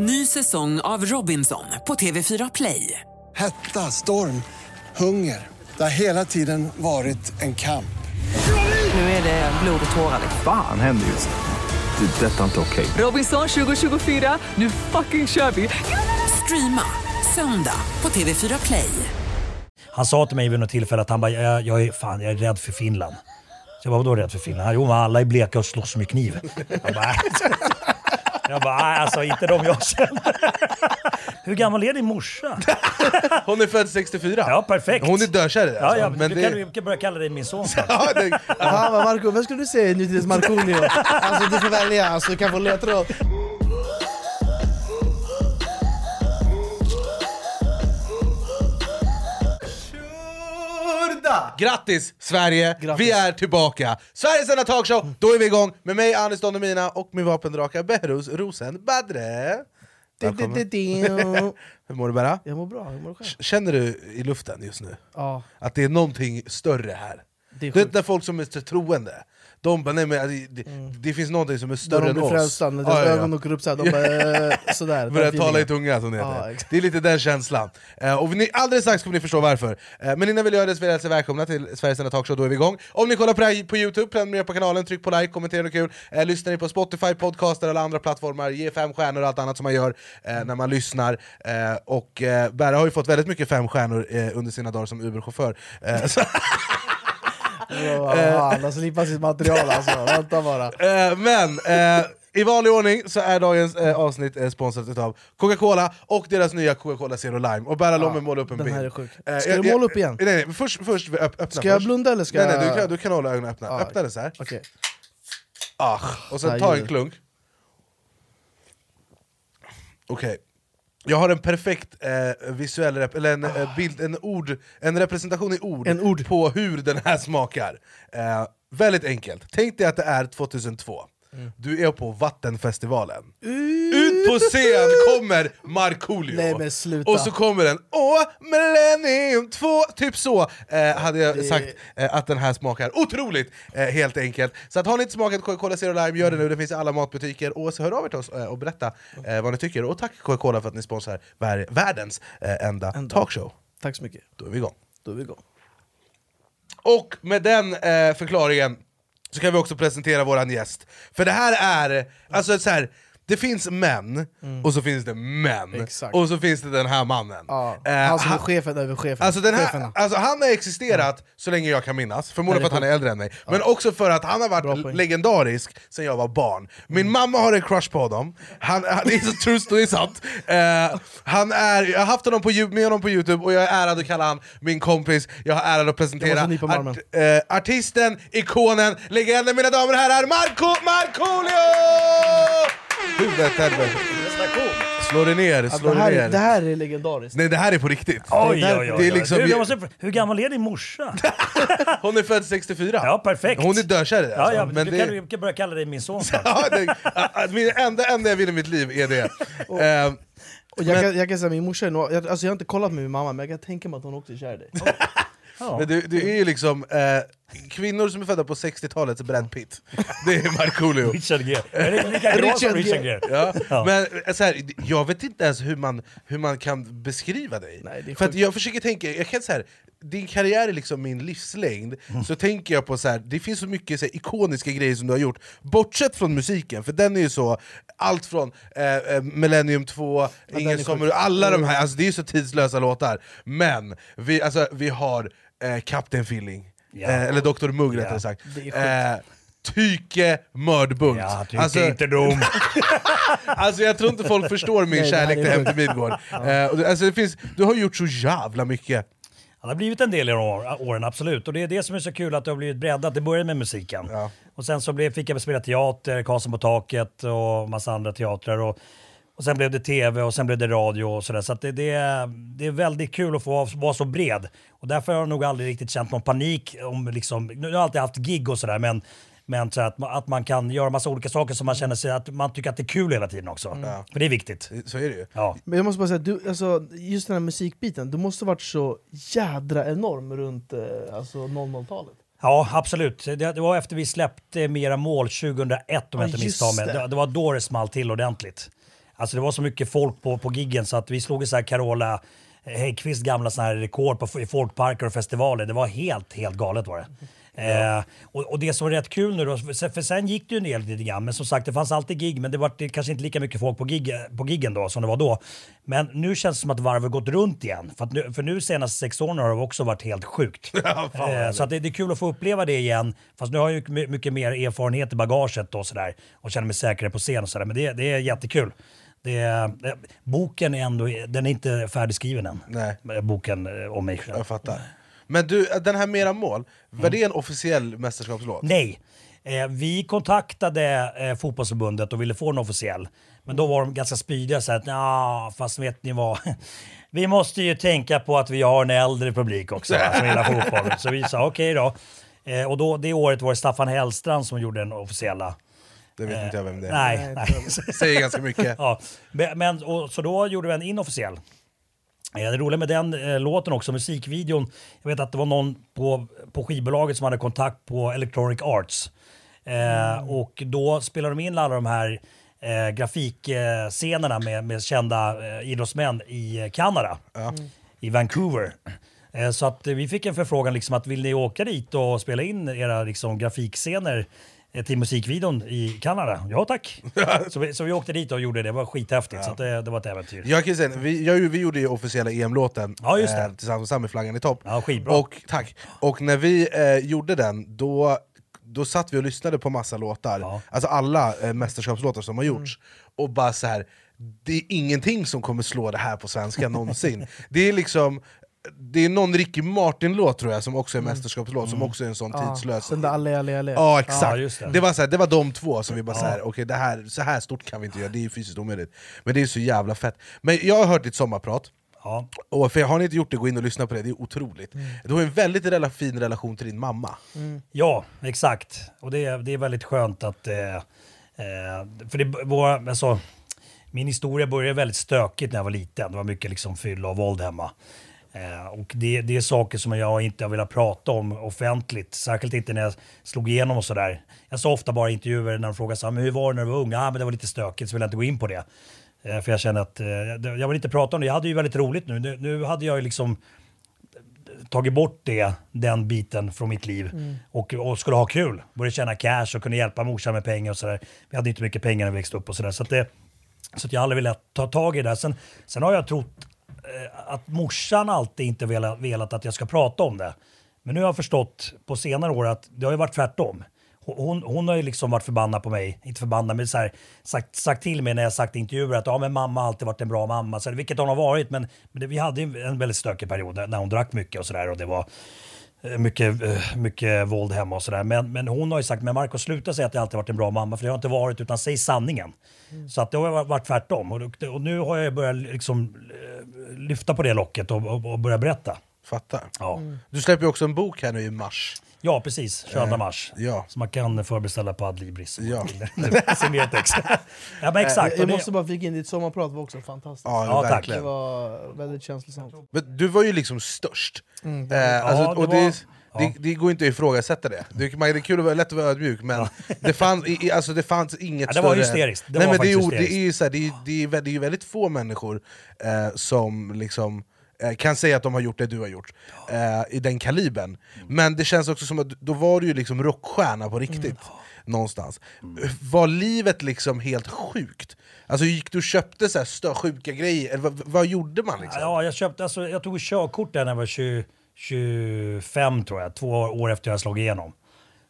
Ny säsong av Robinson på TV4 Play. Hetta, storm, hunger. Det har hela tiden varit en kamp. Nu är det blod och tårar. Fan händer just nu. Det. är Detta är inte okej. Robinson 2024, nu fucking kör vi! Streama söndag på TV4 Play. Han sa till mig vid något tillfälle att han bara, jag, jag, är, fan, jag är rädd för Finland. Så jag bara, vadå rädd för Finland? Han, jo, men alla är bleka och slåss med kniv. Jag bara, "Nej, alltså inte de jag känner. Hur gammal är din morsa? Hon är född 64. Ja, perfekt. Hon är dödkär i det. Ja, alltså. ja, men du, det... kan, du kan börja kalla dig min son. Ja, det... Aha, men Marco, vad skulle du säga nutidens Markoolio? Alltså du får välja, alltså, du kan få ledtråd. Grattis Sverige! Grattis. Vi är tillbaka! Sveriges enda talkshow, då är vi igång med mig Anis Don Demina och min vapendraka Behrouz Rosen Badre. Välkommen. Hur mår du Berra? Jag mår bra, hur mår du själv? Känner du i luften just nu? Ja, Att det är någonting större här? det är Du vet när folk som är troende, de bara nej men det, det, det finns någonting som är större de än oss. frälsta, när deras ja, ja. ögon åker upp såhär, de bara eh, sådär. Börjar tala i tunga som det heter. exakt. det är lite den känslan. Eh, och ni, alldeles strax kommer ni förstå varför. Eh, men innan vi gör det så vill jag hälsa välkomna till Sveriges enda talkshow, då är vi igång. Om ni kollar på det här på Youtube, prenumerera på kanalen, tryck på like, kommentera något kul. Eh, lyssnar ni på Spotify, podcaster eller andra plattformar, ge fem stjärnor och allt annat som man gör eh, när man lyssnar. Eh, och eh, Berra har ju fått väldigt mycket fem stjärnor under sina dagar som Uber-chaufför. Ja, Han har slipat sitt material alltså, vänta bara. Eh, men eh, i vanlig ordning så är dagens eh, avsnitt eh, sponsrat av Coca-Cola och deras nya Coca-Cola Zero Lime. Och Berra, låt mig måla upp en den bild. här är sjuk. Eh, Ska jag- du måla upp igen? Nej, nej, först, först öpp, öppna Ska jag blunda eller ska nej, jag... nej, du, kan, du kan hålla ögonen öppna. Ja. Öppna det så här. Okej. Ah, och sen Ja, ta en klunk. Okej. Jag har en perfekt eh, visuell rep eller en, eh, bild, en, ord, en representation i ord, En ord. på hur den här smakar. Eh, väldigt enkelt. Tänk dig att det är 2002. Mm. Du är på Vattenfestivalen. Ut på scen kommer Markoolio. Nej, men sluta. Och så kommer den Åh, Millennium 2! Typ så eh, hade jag sagt eh, att den här smakar otroligt, eh, helt enkelt. Så att har ni inte smakat Coca-Cola Zero Lime, gör det nu, det finns i alla matbutiker. Och så hör av er till oss eh, och berätta eh, vad ni tycker. Och tack Coca-Cola för att ni sponsrar vär- världens eh, enda Enda. talkshow. Tack så mycket, Då är vi igång. då är vi igång. Och med den förklaringen så kan vi också presentera våran gäst. För det här är, alltså så här, det finns män, och så finns det män, Exakt. och så finns det den här mannen. Ja, Eh, han som är chefen över chefen. Alltså, den här, Cheferna. alltså han har existerat så länge jag kan minnas, förmodligen för att han är äldre än mig, men också för att han har varit legendarisk sen jag var barn. Min mamma har en crush på honom, han, han, det är så true story, sant. Eh, han är, jag har haft honom på, med honom på youtube och jag är ärad att kalla han min kompis, jag har äran att presentera art, eh, artisten, ikonen, legenden mina damer och herrar, Marco Markoolio! Huvudet helvete. Slå dig ner, Ja, slå det, dig ner. det här är legendariskt. Nej det här är på riktigt. Oj, där- oj, oj, det är oj. liksom- du, jag måste, hur gammal är din morsa? Hon är född 64. Ja, perfekt. Hon är dödkär i. Ja, alltså. ja, men du, det... kan, börja kalla dig min son ja, det, min enda, enda jag vill i mitt liv är det. Eh, Och jag, Men- kan, jag kan säga min morsa, är nog- jag, alltså jag har inte kollat med min mamma men jag kan tänka mig att hon också är kär i dig. Ja. men du, du är ju liksom eh, kvinnor som är födda på 60-talets Brad Pitt. Det är Markoolio. Richard Gere. Är lika glad som Richard Gere. Ja. Ja. Men eh, så här, jag vet inte ens hur man, hur man kan beskriva dig. Nej, det För jag försöker tänka, jag kan så här, din karriär är liksom min livslängd, Mm. så tänker jag på så här, det finns så mycket så här, ikoniska grejer som du har gjort, bortsett från musiken, för den är ju så, allt från eh, eh, Millennium 2, den Ingen sommar, alla de här, alltså, det är ju så tidslösa låtar. Men vi, alltså, vi har eh, Captain Feeling, Ja. eh, eller Dr Mugg Ja. rättare sagt. Det. Eh, Tyke Mördbunt. Ja, tycker Alltså, inte dum. Alltså jag tror inte folk förstår min Nej, det kärlek är till Hem till Midgård. Och det- alltså det finns, du har gjort så jävla mycket. Han har blivit en del i år, åren, absolut. Och det är det som är så kul att det har blivit breddat. Det började med musiken. Ja. Och sen så blev, fick jag spela teater, Karlsson på taket och massa andra teatrar. Och, och sen blev det tv och sen blev det radio och sådär. Så att det, det, är, det är väldigt kul att få vara så bred. Och därför har jag nog aldrig riktigt känt någon panik. Om liksom, nu har jag alltid haft gig och sådär men Men så att, man- att man kan göra massa olika saker som man känner sig att man tycker att det är kul hela tiden också. För det är viktigt. Så är det ju. Ja. Men jag måste bara säga, du, alltså, just den här musikbiten, du måste varit så jädra enorm runt eh, alltså 00-talet. Ja, absolut. Det, det var efter vi släppte Mera mål 2001 om Ja, jag inte misstar mig. det. Det. det var då det small till ordentligt. Alltså det var så mycket folk på, på giggen så att vi slog så här Carola Häggkvists gamla såna här rekord på, i folkparker och festivaler. Det var helt, helt galet var det. Eh, och, och det som var rätt kul nu då, för, sen gick det ju ner lite grann, men som sagt det fanns alltid gig, men det var det kanske inte lika mycket folk på, gig, på giggen då som det var då. Men nu känns det som att varvet gått runt igen. För, nu, för nu senaste sex åren har det också varit helt sjukt. eh, så att det, det är kul att få uppleva det igen. Fast nu har jag ju my- mycket mer erfarenhet i bagaget och sådär. Och känner mig säkrare på scen och sådär. Men det, det är jättekul. Det, eh, boken är ändå, den är inte färdigskriven än. Nej. Eh, Boken eh, om mig själv. Jag fattar. Men du, den här Mera mål, var Mm. det en officiell mästerskapslåt? Nej. Eh, vi kontaktade eh, fotbollsförbundet och ville få den officiell. Men då var de ganska spydiga så att ja, fast vet ni vad? Vi måste ju tänka på att vi har en äldre publik också som gillar fotboll. Så vi sa okej då. Eh, och då, det året var det Staffan Hellstrand som gjorde den officiella. Det vet inte jag vem det är. Nej, Nej. Säger ganska mycket. ja. Men, men, och, så då gjorde vi en inofficiell. Eh, Det roliga med den eh, låten också, musikvideon. Jag vet att det var någon på, på skivbolaget som hade kontakt på Electronic Arts. Eh, Och då spelade de in alla de här eh, grafikscenerna med, med kända eh, idrottsmän i eh, Kanada. I Vancouver. Eh, Så att eh, vi fick en förfrågan liksom att vill ni åka dit och spela in era liksom, grafikscener eh, till musikvideon i Kanada? Ja tack! så, vi, så vi åkte dit och gjorde det, det var skithäftigt. Så att det, det var ett äventyr. Jag kan säga, vi, jag, vi gjorde ju officiella EM-låten Ja, just det. tillsammans med Flaggan i topp. Ja, skitbra. Och, tack. och när vi eh, gjorde den, då, då satt vi och lyssnade på massa låtar, Ja. alltså alla eh, mästerskapslåtar som har gjorts, och bara så här. det är ingenting som kommer slå det här på svenska någonsin. Det är liksom det är någon Ricky Martin-låt tror jag som också är mästerskapslåt, som också är en sån tidslös... Den där alle, alle, alle. Ja exakt, Ja, just det. det. var så här, det var de två som vi bara såhär, okej det här, så här stort kan vi inte göra, det är ju fysiskt omöjligt Men det är så jävla fett Men jag har hört ditt sommarprat, Ja. och för har ni inte gjort det, gå in och lyssna på det, det är otroligt Du har en väldigt rela, fin relation till din mamma Ja, exakt. Och det, är- det är väldigt skönt att... Eh, eh, för det, våra, alltså, min historia började väldigt stökigt när jag var liten. Det var mycket liksom fylla och våld hemma. Eh, och det, det är saker som jag inte har velat prata om offentligt. Särskilt inte när jag slog igenom och sådär. Jag sa ofta bara i intervjuer när de frågade så men hur var det när du var ung? Ja, men det var lite stökigt så vill jag inte gå in på det. Eh, för jag känner att eh, jag vill inte prata om det. Jag hade ju väldigt roligt nu. Nu, nu hade jag ju liksom tagit bort det, den biten från mitt liv och, och skulle ha kul. Började tjäna cash och kunde hjälpa morsan med pengar och sådär. Vi hade inte mycket pengar när vi växte upp och sådär. Så, att det, så att jag aldrig velat ta tag i det. Sen, sen har jag trott Eh, att morsan alltid inte velat, velat att jag ska prata om det. Men nu har jag förstått på senare år att det har ju varit tvärtom. Hon, hon har ju liksom varit förbannad på mig, inte förbannad men så här, sagt, sagt till mig när jag sagt i intervjuer att ja, men mamma har alltid varit en bra mamma. Så, här, vilket hon har varit, men, men det, vi hade ju en väldigt stökig period när hon drack mycket och sådär. Och det var mycket, eh, mycket våld hemma och sådär. Men, men hon har ju sagt, men Marco sluta säga att jag alltid varit en bra mamma, för det har jag inte varit, utan säg sanningen. Så att det har varit tvärtom. Och, och nu har jag börjat liksom, eh, lyfta på det locket och, och, och börja berätta. Fattar? Ja, Du släpper ju också en bok här nu i mars ja precis. 22 mars. ja. Så man kan förbeställa på Adlibris. Ja. Ja men exakt. Jag och det- måste bara flika in, ditt sommarprat var också fantastiskt. Ja, Ja, tack. Det verkligen var väldigt känslosamt. Men du var ju liksom störst, Mm, eh, alltså, Ja, det och det, var- det, det går inte att ifrågasätta det. Det, man, det är kul att vara lätt att vara ödmjuk, men det, fann, i, alltså, det fanns inget Ja, det var större... hysteriskt. Det Nej, var men det, är, ju- det, är så här, det, är, det, är, vä- det är ju väldigt få människor eh, som liksom eh, kan säga att de har gjort det du har gjort, eh, i den kalibern. Men det känns också som att då var du ju liksom rockstjärna på riktigt, någonstans. Var livet liksom helt sjukt? Alltså gick du och köpte så här sjuka grejer, eller vad, vad gjorde man liksom? Ja, jag, köpte, alltså, jag tog körkort där när jag var 20, 25 tror jag, två år efter jag slog igenom.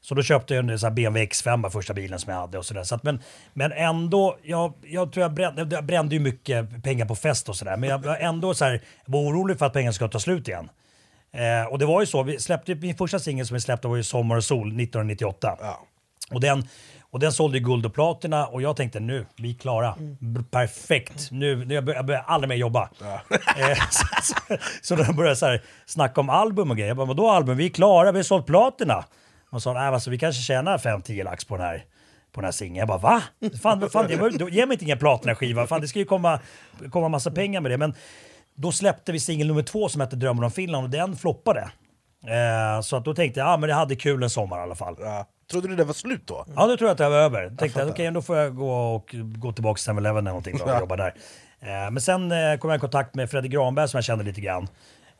Så då köpte jag en här BMW X5, var första bilen som jag hade. Och så. Så att, men, men ändå, jag, jag tror jag brände, jag brände ju mycket pengar på fest och sådär. Men jag var ändå så här, var orolig för att pengarna skulle ta slut igen. Eh, och det var ju så, vi släppte, min första singel som vi släppte var ju Sommar och sol 1998. Ja. Och den, och den sålde ju guld och platina och jag tänkte nu, vi är klara. B- Perfekt. Nu, nu jag börjar jag börjar aldrig mer jobba. Eh, så, så, så då började jag så här, snacka om album och grejer. Jag bara, vadå album? Vi är klara, vi har sålt platina. Och sa, nej alltså, vi kanske tjänar 5-10 lax på den här på den här singeln. Jag bara va? Fan, fan, det, ge mig inte ingen platinaskiva. Fan, det ska ju komma, komma massa pengar med det. Men då släppte vi singel nummer två som hette Drömmen om Finland och den floppade. Eh, så att då tänkte jag, ja men det hade kul en sommar i alla fall. Ja. Trodde du det var slut då? Ja, då tror jag att det var över. Tänkte att okej, då får jag gå och gå tillbaka till 7-Eleven eller någonting då, och jobba där. Eh, men sen eh, kom jag i kontakt med Fredrik Granberg som jag kände lite grann.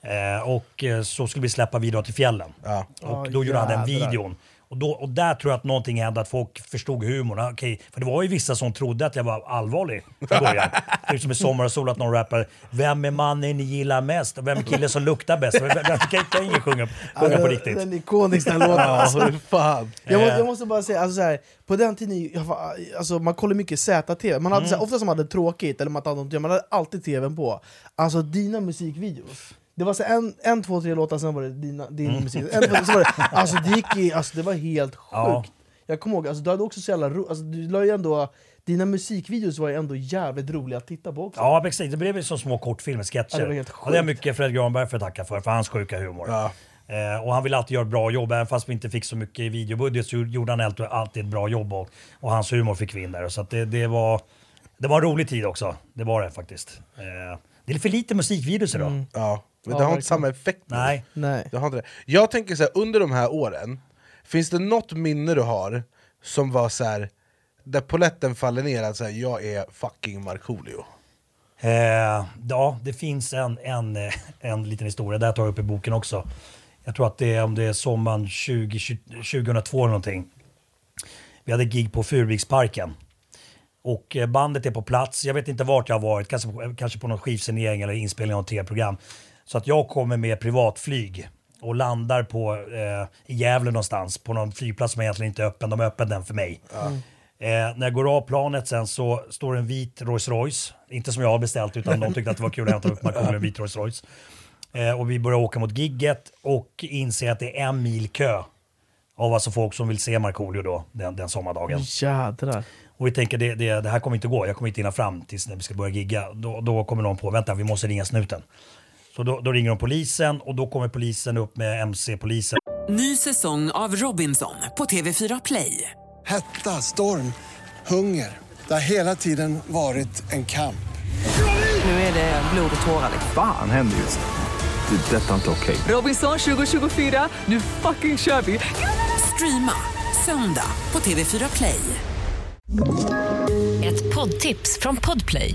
Eh, och eh, så skulle vi släppa video till fjällen. Ja. Och då gjorde han den videon. Och, då, och där tror jag att någonting hände, att folk förstod humorn. Okej, för det var ju vissa som trodde att jag var allvarlig från början. Typ som i Sommar och sol att någon rappar “Vem är mannen ni gillar mest? Vem är killen som luktar bäst?” Vem- kan, kan ingen sjunga, sjunga på riktigt. Den ikoniska låten. Ja, hur fan. Jag, må, Eh. jag måste bara säga, alltså, så här, på den tiden, jag, alltså, man kollade mycket ZTV, man hade, så här, ofta som man hade tråkigt, eller man, hade, något- man hade alltid tvn på. Alltså dina musikvideos, det var så en, en, två, tre låtar, sen var det dina, din musik. En, två, så var det, alltså, det, gick i, alltså, det var helt sjukt. Ja. Jag kommer ihåg, alltså, du hade också så jävla ro, alltså, du la ju ändå, dina musikvideos var ju ändå jävligt roliga att titta på också. Ja, precis. Det blev ju som små kortfilmer, sketcher. Ja, det var helt och det är sjukt. mycket Fred Granberg för att tacka för, för hans sjuka humor. Ja. Eh, och han ville alltid göra ett bra jobb, även fast vi inte fick så mycket i videobudget så gjorde han alltid, alltid ett bra jobb och, och hans humor fick vi in där. Så att det, det, var, det var en rolig tid också, det var det faktiskt. Eh, det är för lite musikvideos idag. Mm. Ja. Men Ja, det har verkligen. inte samma effekt nu. Nej. Nej. Det har inte det. Jag tänker så här, under de här åren, finns det något minne du har som var så här, där poletten faller ner att säga jag är fucking Markoolio? Eh, ja, det finns en, en, eh, en liten historia, där tar jag upp i boken också. Jag tror att det är om det är sommaren 20, 2002 eller någonting. Vi hade gig på Furuviksparken. Och eh, bandet är på plats, jag vet inte vart jag har varit, kanske, på- kanske på någon skivsignering eller inspelning av ett tv-program. Så att jag kommer med privatflyg och landar på, eh, i Gävle någonstans på någon flygplats som egentligen inte är öppen, de är öppen den för mig. Eh, när jag går av planet sen så står en vit Rolls Royce, inte som jag har beställt utan de tyckte att det var kul att hämta upp Markoolio en vit Rolls Royce. Eh, och vi börjar åka mot gigget och inser att det är en mil kö av alltså folk som vill se Markoolio då den, den sommardagen. Jädrar. Och vi tänker det, det, det här kommer inte gå, jag kommer inte hinna fram tills när vi ska börja gigga. Då, då kommer någon på, vänta vi måste ringa snuten. Så då, då ringer de polisen och då kommer polisen upp med MC-polisen. Ny säsong av Robinson på TV4 Play. Hetta, storm, hunger. Det har hela tiden varit en kamp. Nu är det blod och tårar. liksom. Fan händer just nu. Det. är Detta är inte okej. Robinson 2024, nu fucking kör vi! Streama söndag på TV4 Play. Ett poddtips från Podplay.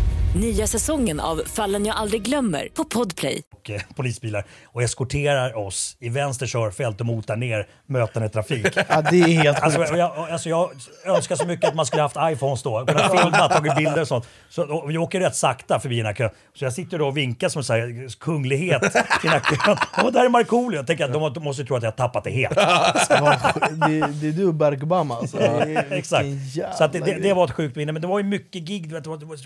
Nya säsongen av Fallen jag aldrig glömmer på Podplay. och eh, polisbilar och eskorterar oss i vänster körfält och motar ner mötande trafik. Ja, det är helt Alltså, jag, alltså jag önskar så mycket att man skulle haft iPhones då. Kunnat filma, tagit bilder och sånt. Så, och vi åker rätt sakta förbi den här kön. Så jag sitter då och vinkar som så här, kunglighet till den här kön. Och där är Markoolio. Jag tänker att de, måste tro att jag har tappat det helt. det, det är du och Barack Obama alltså. Exakt. Så att det, det, det var ett sjukt minne. Men det var ju mycket gig. Det var, det var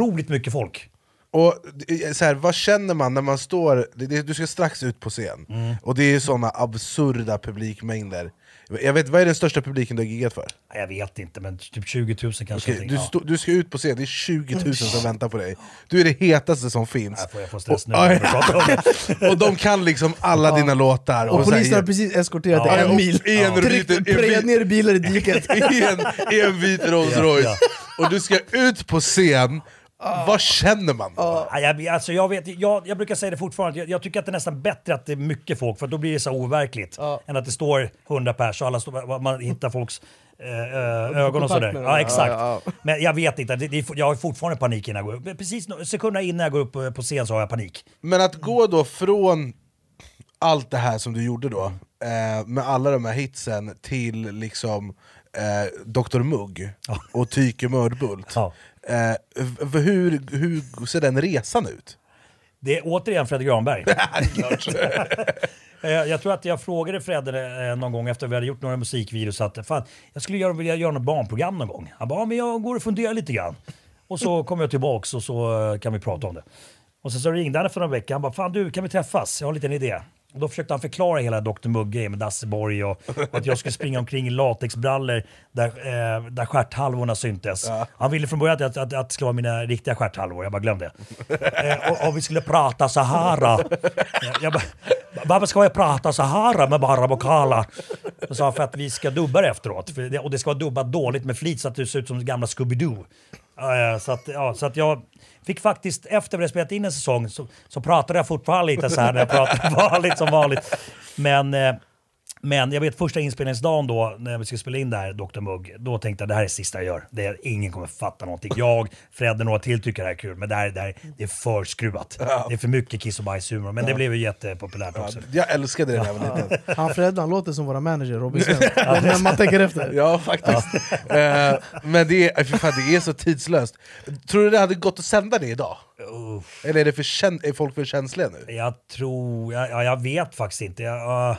otroligt mycket folk. Och eh, så här, vad känner man när man står, det- du ska strax ut på scen, Mm. och det är såna absurda publikmängder. Jag vet, vad är den största publiken du har giggat för? Jag vet inte, men typ 20 000 kanske. Någonting. du, Ja. du ska ut på scen, det är 20 000 som väntar på dig. Du är det hetaste som finns. Jag får, jag får stress nu. Och- det. och de kan liksom alla dina låtar. Och så här- polisen har precis eskorterat Ja, dig en och mil. i en Tryckt- en ner bilar i diket. I en, I en vit Rolls Royce. Ja, Och du ska ut på scen, vad känner man då? Ja, jag, alltså jag, vet, jag, jag brukar säga det fortfarande, jag, jag tycker att det är nästan bättre att det är mycket folk för då blir det så overkligt. Ja. Än att det står 100 pers och alla står, man hittar folks eh, eh, ögon och sådär. Ja, exakt. ja, ja. Men jag vet inte, det, det, jag har fortfarande panik innan jag går upp. Precis sekunderna innan jag går upp på- på scen så har jag panik. Men att gå då från allt det här som du gjorde då, eh, med alla de här hitsen, till liksom eh, Dr Mugg och Tyke Mördbult. Eh, hur, hur ser den resan ut? Det är återigen Fredrik Granberg. Eh, Jag tror att jag frågade Fredde eh, någon gång efter vi hade gjort några musikvideos att fan, jag skulle göra, vilja göra något barnprogram någon gång. Han bara, ja, men jag går och funderar lite grann. Och så kom jag tillbaks och så eh, kan vi prata om det. Och sen så ringde han för några veckor. Han bara, fan du kan vi träffas? Jag har en liten idé. Då försökte han förklara hela Dr Mugg-grejen med Dasse Borg och, och att jag skulle springa omkring i latexbrallor där, eh, där stjärthalvorna syntes. Han ville från början att, att, att det skulle vara mina riktiga stjärthalvor, jag bara glömde det. Eh, och, och vi skulle prata Sahara. Jag, jag bara, varför ska jag prata Sahara med bara vokaler? Då sa han för att vi ska dubba det efteråt. Det, och det ska vara dubbat dåligt med flit så att det ser ut som gamla Scooby-Doo. Så, att, ja, så att jag fick faktiskt, efter vi hade spelat in en säsong, så, så pratade jag fortfarande lite så här när jag pratade vanligt som vanligt. Men, eh, men jag vet första inspelningsdagen då, när vi skulle spela in det här, Dr Mugg, då tänkte jag det här är det sista jag gör. Det är, ingen kommer fatta någonting. Jag, Fred och några till tycker det här är kul, men det här, det här det är för skruvat. Det är för mycket kiss och bajshumor, men det blev ju jättepopulärt också. Jag älskade det när jag var liten. Han Fredde han låter som våra manager Robin Svensson. När man tänker efter. Ja, faktiskt. Eh, men det är, för fan, det är så tidslöst. Tror du det hade gått att sända det idag? Eller är, det för kän- är folk för känsliga nu? Jag tror, jag, ja, jag vet faktiskt inte. Jag, uh,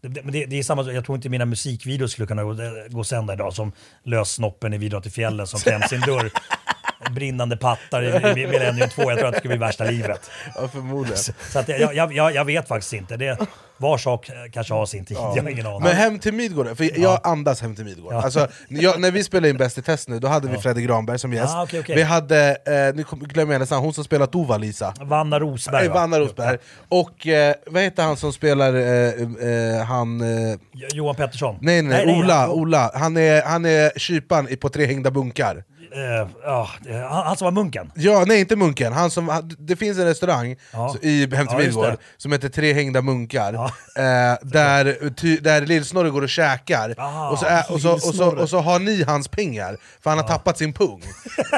det, men det, det är samma, jag tror inte mina musikvideos skulle kunna gå, gå att sända idag som Lös snoppen i Vi drar till fjällen som kläms sin dörr. Brinnande pattar i, Millennium 2, jag tror att det skulle bli värsta livet. Ja, förmodligen. Så att jag, jag, jag, jag vet faktiskt inte. Det, var sak kanske har sin tid, jag har ingen aning. Men Hem till Midgård, för jag andas Hem till Midgård. Alltså, jag, när vi spelade in Bäst i test nu, då hade vi Fredrik Granberg som gäst. Ah, okej, okej. Vi hade, eh, nu glömmer jag nästan, hon som spelar Tova-Lisa. Vanna Rosberg Eh, va? Vanna Rosberg. Och eh, vad heter han som spelar, eh, eh, han... Eh, Johan Pettersson? nej, nej, nej, Ola, han- Ola. Han är, han är kyparen i På tre hängda bunkar. Eh, ja, det- han, han som var munken? Ja, nej inte munken, han som, han- det finns en restaurang Ja. så- i Hem till Ja, Midgård som heter Tre hängda munkar, Ja. eh, där, ty, där Lill-Snorre går och käkar, Ah, och, så är, och, så, och, så, och så har ni hans pengar, för han har tappat sin pung.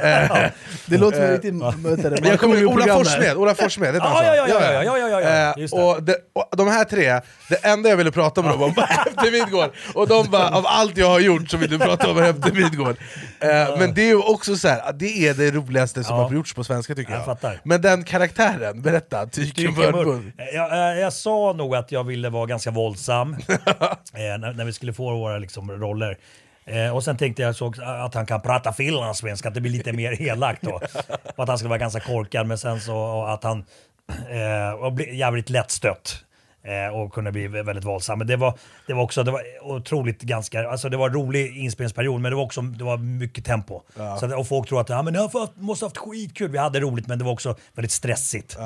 Det låter som riktigt... vad heter det, Men jag kommer ihåg Ola. Forsmed, Ola Forsmed, heter han Ja, så? ja, ja, ja, ja, ja, ja, ja, Eh, just det. och, de, och de här tre, det enda jag ville prata med dem om var Hem till Midgård, och de bara av allt jag har gjort så vill du prata om Hem till Midgård. Eh, men det ju också så här, det är det roligaste som Ja. har gjorts på svenska tycker jag. Jag fattar. Men den karaktären, berätta, Tyken Börnbund. Bör- Jag, jag, jag sa nog att jag ville vara ganska våldsam eh, när, när vi skulle få våra liksom, roller. Eh, och sen tänkte jag så att han kan prata finlandssvenska, att det blir lite mer elakt då. Och att han skulle vara ganska korkad, men sen så att han eh, och bli jävligt lättstött. Eh, och kunde bli väldigt våldsam. Men det var, det var också det var otroligt ganska, alltså det var en rolig inspelningsperiod men det var också det var mycket tempo. Så att, och folk tror att ja, men jag måste ha haft skitkul, vi hade roligt men det var också väldigt stressigt.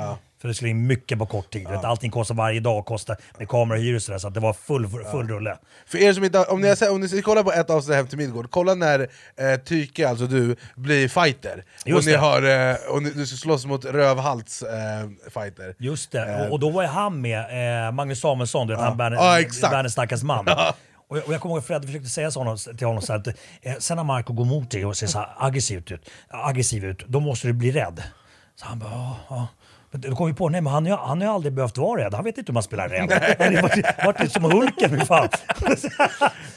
För det skulle in mycket på kort tid. Vet, allting kostar varje dag, kostar med kamera och sådär, så att det var full, full rulle. För er som inte, om ni, har, om ni kollar på ett avsnitt av Hem till Midgård, kolla när eh, Tyke, alltså du, blir fighter. Just och ni har, eh, och ni, du ska slåss mot Rövhalts eh, fighter. Just det, och, och då var ju han med, eh, Magnus Samuelsson, du vet, han Ja, exakt. världens starkaste man. Och jag, och jag kommer ihåg att Fred försökte säga så honom, till honom så att eh, sen när Marco går mot dig och ser så här aggressivt ut, aggressiv ut, då måste du bli rädd. Så han bara, ja, ja. Då kom vi på, nej men han har ju- han har ju aldrig behövt vara rädd, han vet inte hur man spelar rädd. Han har varit, varit som Hulken, hur fan.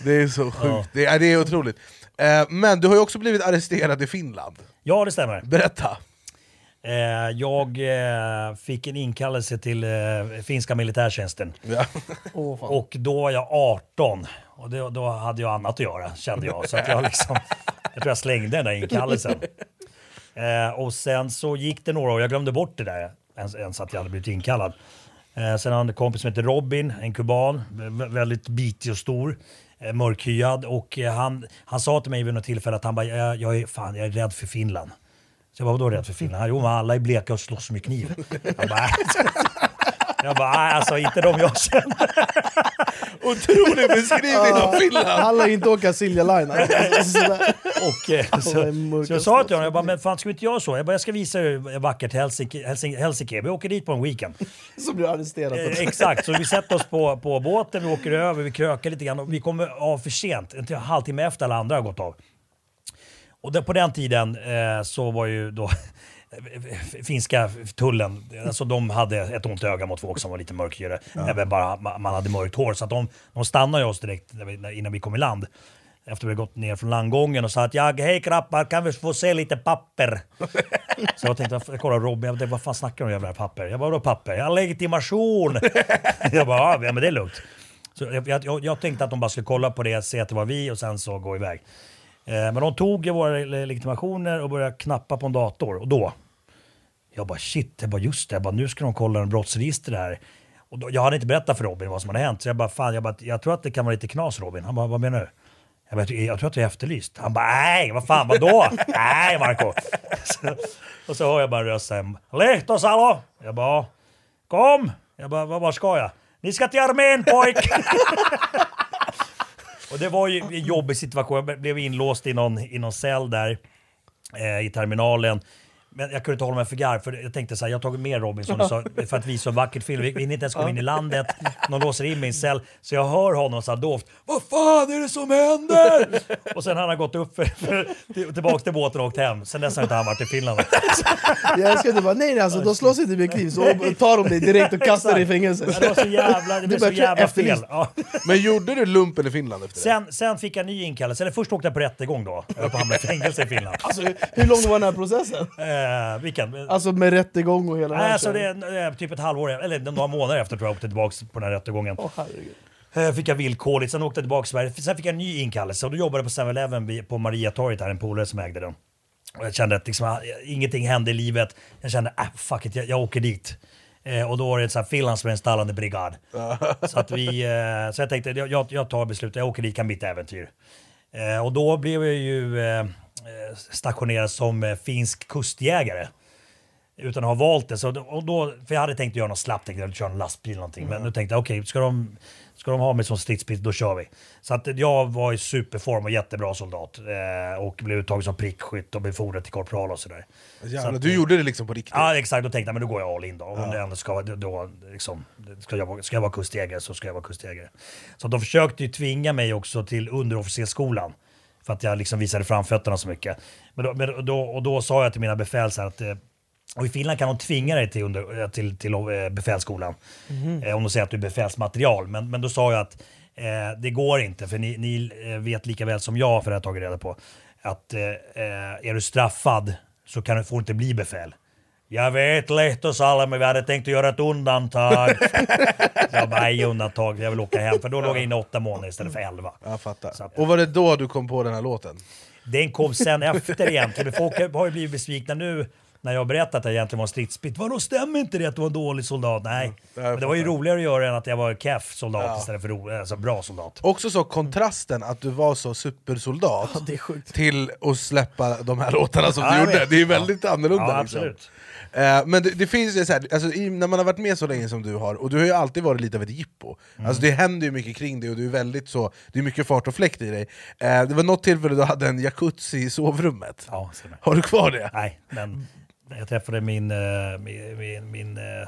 Det är så sjukt, det, är, det är otroligt. Eh, men du har ju också blivit arresterad i Finland. Ja, det stämmer. Berätta! Eh, jag eh, fick en inkallelse till finska militärtjänsten. Ja. Fan. Och då var jag 18 och det, då hade jag annat att göra kände jag. Så att jag, liksom, jag tror jag slängde den där inkallelsen. Eh, och sen så gick det några år, jag glömde bort det där ens, ens att jag hade blivit inkallad. Eh, sen har jag en kompis som heter Robin, en kuban, väldigt bitig och stor. eh, Mörkhyad och eh, han, han sa till mig vid något tillfälle att han bara, jag, jag, är, fan, jag är rädd för Finland. Så jag bara, vadå rädd för Finland? Han, Jo men alla är bleka och slåss med kniv. Jag bara, jag bara, nej alltså inte de jag känner. Otrolig beskrivning av Finland! Alla inte åka Silja Line. Alltså. Och, eh, så, så jag sa till honom, jag bara, men fan ska inte göra så? Jag, bara, jag ska visa er hur vackert Helsinki, är. Vi åker dit på en weekend. Så blir arresterad. Eh, exakt, så vi sätter oss på, på båten, vi åker över, vi krökar lite grann och vi kommer av för sent. En halvtimme efter alla andra har gått av. Och på den tiden eh, så var ju då finska tullen, alltså de hade ett ont öga mot folk som var lite mörkhyade. Även bara ma- man hade mörkt hår. Så att de, de stannade oss direkt innan vi kom i land. Efter vi gått ner från landgången och sa att jag, hej grabbar, kan vi få se lite papper? Så jag tänkte, jag kollade Robin, jag tänkte, vad fan snackar du om jävla papper? Jag bara, vadå papper? Jag har legitimation! jag bara, ja men det är lugnt. Så jag, jag, jag tänkte att de bara skulle kolla på det, se att det var vi och sen så gå iväg. Eh, men de tog ju våra le- legitimationer och började knappa på en dator och då, jag bara shit, jag bara just det, jag bara, nu ska de kolla en brottsregister här. Och då, jag hade inte berättat för Robin vad som hade hänt, så jag bara, fan, jag, bara, jag tror att det kan vara lite knas Robin. Han bara, vad menar du? Jag, bara, jag tror att du är efterlyst. Han bara, nej, vad fan, vadå? nej, Marco. Så, och så hör jag bara rösten, Lehtosalo! Jag bara, kom! Jag bara, vad, var ska jag? Ni ska till armén pojk! och det var ju en jobbig situation, jag blev inlåst i någon, i någon cell där eh, i terminalen. Men jag kunde inte hålla mig för garv, för jag tänkte så här, jag har tagit med Robin som du sa, för att visa en vackert film. Vi hinner inte ens komma in i landet, någon låser in en cell, så jag hör honom så här dovt. Vad fan är det som händer? och sen har han gått upp för, för, till, tillbaks till båten och åkt hem. Sen dess har inte han varit i Finland. Jag älskar att du bara, nej nej alltså, de slåss inte med kniv, så tar de dig direkt och kastar dig i fängelse. Det var så jävla, det blev så jävla fel. Ja. Men gjorde du lumpen i Finland efter det? Sen, sen fick jag ny inkallelse, eller först åkte jag på rättegång då. Jag var på att hamna i fängelse i Finland. Alltså, hur lång var den här processen? Eh, vilken? Alltså med rättegång och hela den Nej, här alltså det är eh, typ ett halvår, eller några månader efter tror jag åkte tillbaka på den här rättegången. Åh, herregud. Eh, Fick jag villkorligt, sen åkte jag tillbaka till Sverige. Sen fick jag en ny inkallelse och då jobbade jag på 7-Eleven vid- på Mariatorget här, en polare som ägde den. Och jag kände att liksom, ah, ingenting hände i livet. Jag kände, ah, fuck it, jag, jag åker dit. Eh, och då var det så här Finlandsbränstallande brigad. så, att vi, eh, så jag tänkte, jag- jag tar beslutet, jag åker dit, kan mitt äventyr. Eh, och då blev jag ju eh, eh, stationerad som finsk kustjägare utan att ha valt det. Så, och då, för jag hade tänkt göra något slappt, tänkte jag köra en lastbil eller någonting. Men nu tänkte jag okej, ska, de, ska de ha mig som stridsbil, då kör vi. Så att jag var i superform och jättebra soldat. Eh, och blev uttagen som prickskytt och befordrad till korpral och sådär. Jävlar, att, du gjorde det liksom på riktigt? Ja exakt, då tänkte jag men då går jag all in då. Om det ändå ska, då, liksom, ska, jag, ska jag vara kustjägare så ska jag vara kustjägare. Så de försökte ju tvinga mig också till underofficersskolan. För att jag liksom visade framfötterna så mycket. Men då, men då, och då sa jag till mina befäl så här att eh, och i Finland kan de tvinga dig till, under, eh, till, till eh, befälsskolan. Eh, om de säger att du är befälsmaterial. Men, men då sa jag att eh, det går inte, för ni, ni vet lika väl som jag, för det har jag tagit reda på, att eh, är du straffad så kan du, får du inte bli befäl. Jag vet Lehtosalle, men vi hade tänkt att göra ett undantag. Jag bara, nej undantag, jag vill åka hem. För då låg jag inne åtta månader istället för elva. Jag fattar. Att- Och var det då du kom på den här låten? Den kom sen efter egentligen. Men folk har ju blivit besvikna nu när jag har berättat att jag egentligen var en stridsspit. Vadå, stämmer inte det att du var en dålig soldat? Nej. Men det var ju roligare att göra än att jag var keff soldat istället för ro, alltså bra soldat. Också så kontrasten att du var så supersoldat det är sjukt. till att släppa de här låtarna som Ja, du gjorde. vet. Det är väldigt annorlunda. Ja, liksom. Eh, men det, det finns ju så här, alltså, i, när man har varit med så länge som du har, och du har ju alltid varit lite av ett jippo Mm. alltså, Det händer ju mycket kring dig och du är väldigt så, det är mycket fart och fläkt i dig eh, Det var något tillfälle du hade en jacuzzi i sovrummet Ja. Har du kvar det? Nej, men jag träffade min, eh, min, min, min eh,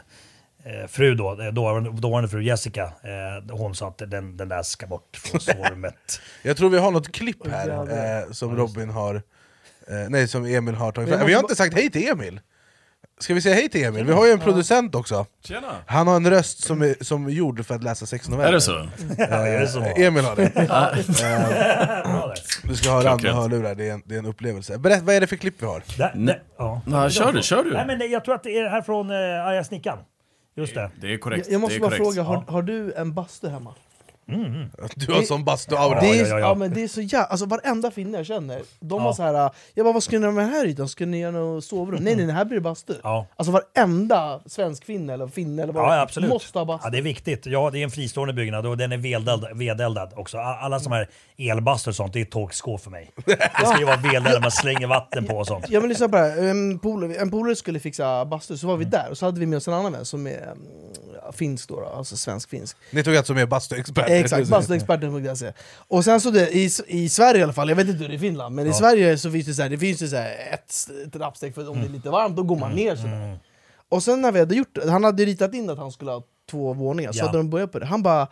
eh, fru då, dåvarande, dåvarande fru Jessica. Hon sa att den, den där ska bort från sovrummet. Jag tror vi har något klipp här eh, som Robin har, eh, nej som Emil har tagit fram. Vi har inte sagt hej till Emil! Ska vi säga hej till Emil? Vi har ju en producent också. Tjena! Han har en röst som är, som är gjord för att läsa sexnoveller. Är det så? det så? Eh, Emil har det. Där. Du ska höra andra Klockrent. hörlurar, det är, en, det är en upplevelse. Berätta, vad är det för klipp vi har? Där, där, ja. Ja, kör du, kör du. Nej, men det- jag tror att det är här från eh, Arga snickan. Just det. Det är korrekt. Jag, jag måste det är bara korrekt. fråga, har, har du en bastu hemma? Du har sån bastu-aura. Det ja, ja, ja, ja. men det är så jävla... Alltså varenda finne jag känner, de har så här... Jag bara, vad ska ni göra med den här ytan? Ska ni göra något sovrum? Nej nej, nej, här blir det bastu. Ja. Alltså varenda svensk finne eller finne eller vad Ja, det måste ha bastu. Ja, det är viktigt. Ja, det är en fristående byggnad och den är vedeldad, vedeldad också. Alla som är elbastur och sånt, det är tågskåp för mig. Det ska ju vara vedeldad, man slänger vatten på och sånt. Ja men lyssna på det här, en polare, skulle fixa bastu, så var vi där och så hade vi med oss en annan vän som är mm, finsk då, alltså svensk-finsk. Ni tog alltså med bastuexperter? Exakt, bastuexperten.se. Och sen så det, i, i Sverige i alla fall, jag vet inte hur det är i Finland, men i Sverige så finns det så här, det finns ju så ett trappsteg för om det är lite varmt, då går man ner sådär. Och sen när vi hade gjort det, han hade ritat in att han skulle ha två våningar, så Ja. hade de börjat på det. Han bara,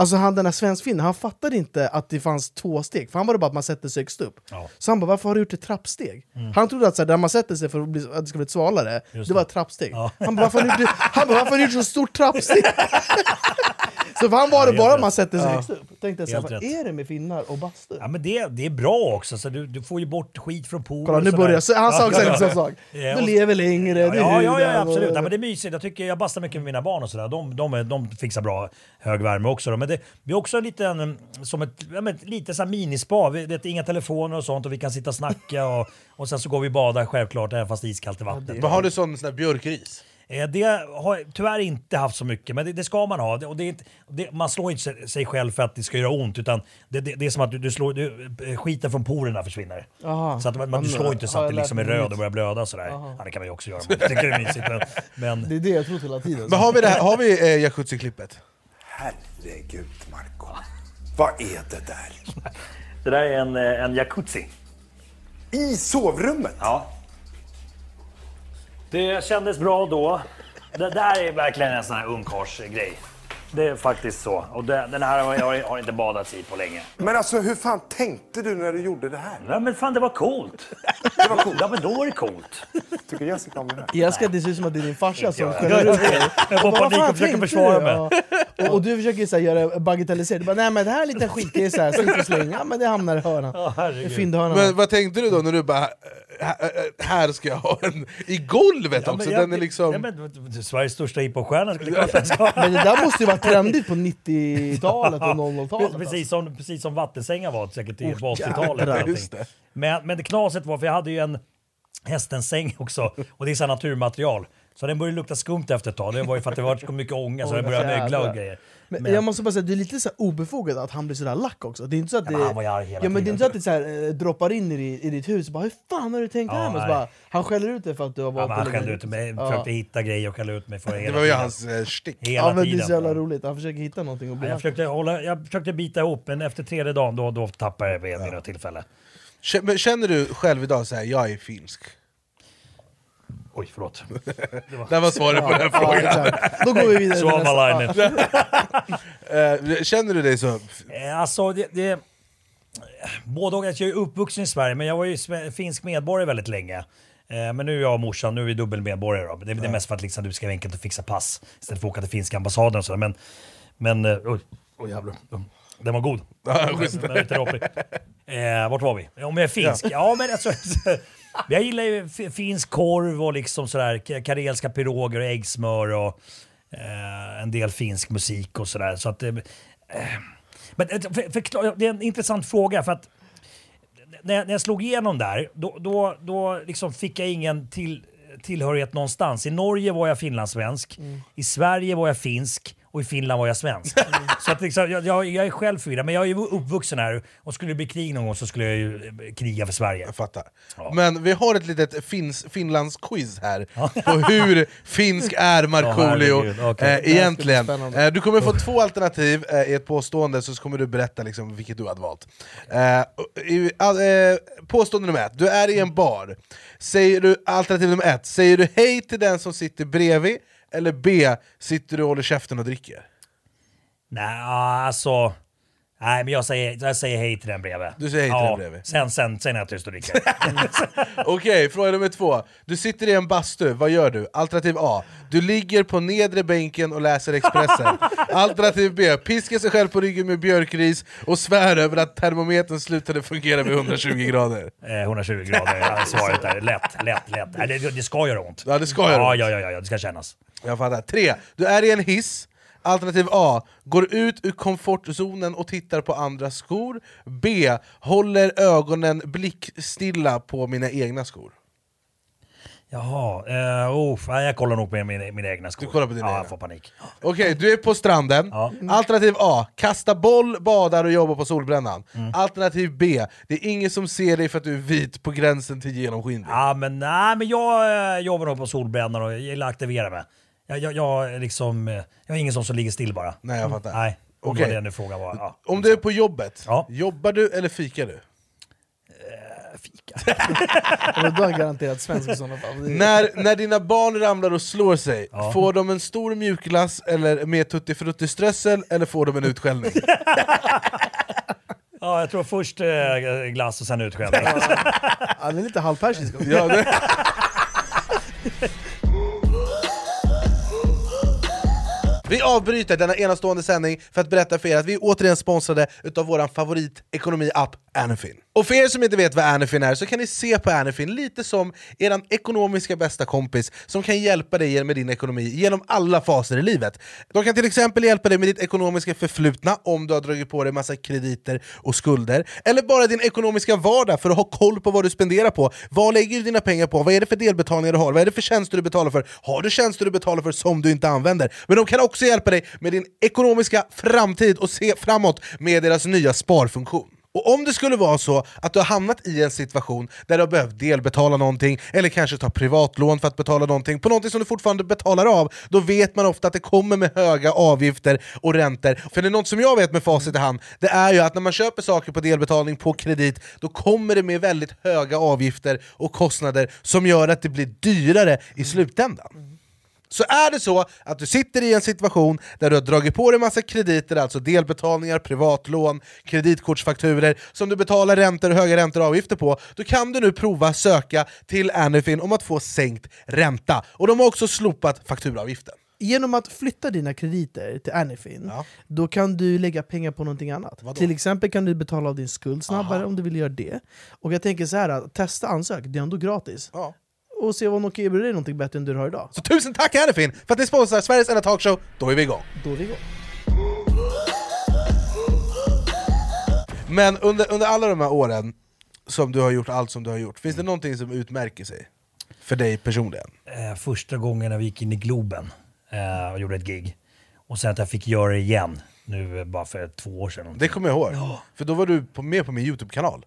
alltså han den här svensk-finnen, han fattade inte att det fanns två steg, för han var det bara att man sätter sig högst upp. Ja. Så han bara, varför har du gjort ett trappsteg? Han trodde att så här, där man sätter sig för att, bli, att det ska bli svalare, Just det var ett trappsteg. Ja. Han bara, varför har du gjort, han bara, varför har du gjort så stort trappsteg? så för han var det bara rätt. man sätter sig högst upp. Tänkte jag så här, Helt vad är det med finnar och bastu? Ja, men det, det är bra också, så du, du får ju bort skit från poolen. Kolla nu börjar så, han sa Ja, ja, samma ja. sak. Ja, Du lever längre, Ja, ja, ja, ja absolut. Ja, men det är mysigt. Jag, tycker, jag bastar mycket med mina barn och sådär. De, de, är- de fixar bra hög värme också. Då. Men det blir också en liten, mm, som ett, ja, men, lite så minispa. Vi, vet, inga telefoner och sånt och vi kan sitta och snacka och, och sen så går vi och badar självklart även fast det är iskallt i vattnet. Men har du sån, sån björkris? Eh, Det har tyvärr inte haft så mycket, men det, det ska man ha. Det, och det inte, det, man slår inte sig- själv för att det ska göra ont, utan det, det, är som att du, du slår, du, eh, skiten från porerna försvinner. Aha. Så att man, du Ja, slår inte så har att jag det liksom är röd och börjar blöda sådär. Ja, det kan man ju också göra. Man tycker det är mysigt, men, men Det är det jag trott hela tiden. Men har vi, det här, har vi eh, jacuzzi-klippet? Herregud, Marco. Vad är det där? det där är en, eh, en jacuzzi. I sovrummet? Ja. Det kändes bra då. Det där är verkligen en sån här ungkarlsgrej. Det är faktiskt så. Och det, den här har jag har inte badats i på länge. Men alltså, hur fan tänkte du när du gjorde det här? Nej men fan det var coolt. Det var coolt. Ja men då var det coolt. Tycker Jessica om det här? Att det ser ut som att det är din farsa som jag. skäller ut dig. Jag får panik "Vad fan och försöker försvara du?" mig. Ja. Och, och du försöker så här, göra bagatellisera. Du bara, nej men det här är en liten skit, det är så här, slit och släng. Ja men det hamnar i hörnan. Herregud. fyndhörnan. Men vad tänkte du då när du bara, "Äh, äh, här ska jag ha en i golvet Ja, också? men jag- den är liksom... ja, men, Sveriges största hiphopstjärna skulle ska Men det där måste ju vara trendigt på 90-talet och 00-talet. Precis som, precis som vattensängar var säkert i- på Åh, 80-talet. jävlar. eller någonting. Just det. Men, men det knaset var, för jag hade ju en hästens säng också, och det är så naturmaterial. Så den började lukta skumt efter ett tag. Det var ju för att det var så mycket ånga så den började mögla och grejer. Men, Men- jag måste bara säga, det är lite så här obefogat att han blir sådär lack också. Det är inte så att det, men han var ju arg hela ja, men det är inte så att det så här, eh, droppar in i, i ditt hus och bara hur fan har du tänkt Ja, här? Men så nej. bara, han skäller ut dig för att du har Ja, valt men han skällde ut mig, Ja. försökte hitta grejer och skälla ut mig för Det hela var ju tiden. hans eh, stick. Hela Ja men det är tiden. så jävla roligt, han försöker hitta någonting att Ja, bli jag, lack. försökte hålla, jag försökte bita ihop, men efter tredje dagen då, då tappade jag vid något tillfälle. K- men Känner du själv idag så här, jag är finsk? Oj, förlåt. Det var svaret på den frågan. exakt. Då går vi vidare till nästa. Suomalainen. Eh, Känner du dig så? Eh, Alltså, det, det, både och. Jag är uppvuxen i Sverige, men jag var ju sve- finsk medborgare väldigt länge. Eh, Men nu är jag och morsan, nu är vi dubbelmedborgare. Då. Det, det är mest för att liksom, det ska vara enkelt att fixa pass istället för att åka till finska ambassaden och sådär. Men, men eh, oj, oj jävlar. Den var god. Den är lite roppig. eh, vart var vi? Om jag är finsk? Ja, men alltså... Jag gillar ju fi- finsk korv och liksom sådär, ka- karelska piroger och äggsmör och eh, en del finsk musik och sådär. Så att, eh, men eh, för, förklar, det är en intressant fråga för att när jag, när jag slog igenom där, då, då, då liksom fick jag ingen till, tillhörighet någonstans. I Norge var jag finlandssvensk, i Sverige var jag finsk och i Finland var jag svensk. Så att liksom, jag, jag, jag är själv förvirrad, men jag är ju uppvuxen här och skulle det bli krig någon gång så skulle jag ju eh, kriga för Sverige. Jag fattar. Men vi har ett litet fins, Finlands-quiz här på hur finsk är Markoolio herregud, okej. eh, egentligen. Eh, du kommer få två alternativ eh, i ett påstående, så kommer du berätta liksom, vilket du hade valt. Påstående nummer ett, du är i en bar. Säger du, alternativ nummer ett, säger du hej till den som sitter bredvid? Eller B, sitter du och håller käften och dricker? Nej, alltså... Nej, men jag säger, jag säger hej till den bredvid. Du säger hej till ja, den bredvid. Sen, sen, sen är jag tyst och dricker. Okej, fråga nummer två. Du sitter i en bastu, vad gör du? Alternativ A. Du ligger på nedre bänken och läser Expressen. Alternativ B. Piskar sig själv på ryggen med björkris och svär över att termometern slutade fungera vid 120 grader. Eh, 120 grader är svaret där. Lätt, lätt, lätt. Det, det ska göra ont. Ja, det ska göra ja, ont. Ja, ja, ja, det ska kännas. Jag fattar. Tre. Du är i en hiss. Alternativ A. Går ut ur komfortzonen och tittar på andras skor. B. Håller ögonen blickstilla på mina egna skor. Jaha, eh, oh, jag kollar nog på mina, mina egna skor. Du kollar på dina ja, egna. jag får panik. Okej, du är på stranden. Ja. Alternativ A. Kasta boll, badar och jobbar på solbrännan. Mm. Alternativ B. Det är ingen som ser dig för att du är vit på gränsen till genomskinlig. Ja, men, nej, men jag eh, jobbar nog på solbrännan och gillar att aktivera mig. Jag, jag, jag, är liksom, eh, jag är ingen sån som ligger still bara. Nej, jag fattar. Nej, om Okej. det var det nu frågan var. Ja. Om du är på jobbet, Ja. jobbar du eller fikar du? Fika. Men Då är garanterat svensk i sådana fall. Det är- När, när dina barn ramlar och slår sig, Ja. får de en stor mjukglass eller med tuttifrutti-strössel eller får de en utskällning? Ja, jag tror först eh, glass och sen utskällning. Han är lite halvpersisk också. ja, Vi avbryter denna enastående sändning för att berätta för er att vi är återigen sponsrade utav vår favoritekonomi-app Anyfin. Och för er som inte vet vad Anyfin är så kan ni se på Anyfin lite som er ekonomiska bästa kompis som kan hjälpa dig med din ekonomi genom alla faser i livet. De kan till exempel hjälpa dig med ditt ekonomiska förflutna om du har dragit på dig massa krediter och skulder. Eller bara din ekonomiska vardag för att ha koll på vad du spenderar på. Vad lägger du dina pengar på? Vad är det för delbetalningar du har? Vad är det för tjänster du betalar för? Har du tjänster du betalar för som du inte använder? Men de kan också hjälpa dig med din ekonomiska framtid och se framåt med deras nya sparfunktion. Och om det skulle vara så att du har hamnat i en situation där du har behövt delbetala någonting, eller kanske ta privatlån för att betala någonting, på någonting som du fortfarande betalar av, då vet man ofta att det kommer med höga avgifter och räntor. För det är något som jag vet med facit i hand, det är ju att när man köper saker på delbetalning på kredit, då kommer det med väldigt höga avgifter och kostnader som gör att det blir dyrare i slutändan. Mm. Så är det så att du sitter i en situation där du har dragit på dig massa krediter, alltså delbetalningar, privatlån, kreditkortsfakturer som du betalar räntor, höga räntor och avgifter på, då kan du nu prova söka till Anyfin om att få sänkt ränta. Och de har också slopat fakturaavgiften. Genom att flytta dina krediter till Anyfin, då kan du lägga pengar på någonting annat. Till exempel kan du betala av din skuld snabbare om du vill göra det. Och jag tänker så här, testa ansök, det är ändå gratis. Och se om de kan erbjuda dig någonting bättre än du har idag. Så tusen tack Anyfin för att ni sponsrar Sveriges enda talkshow, då är vi igång! Då är vi igång. Men under, under alla de här åren som du har gjort allt som du har gjort, finns det någonting som utmärker sig? För dig personligen? Eh, första gången när vi gick in i Globen eh, och gjorde ett gig. Och sen att jag fick göra det igen, nu eh, bara för två år sedan. Det kommer jag ihåg, för då var du på, med på min Youtube-kanal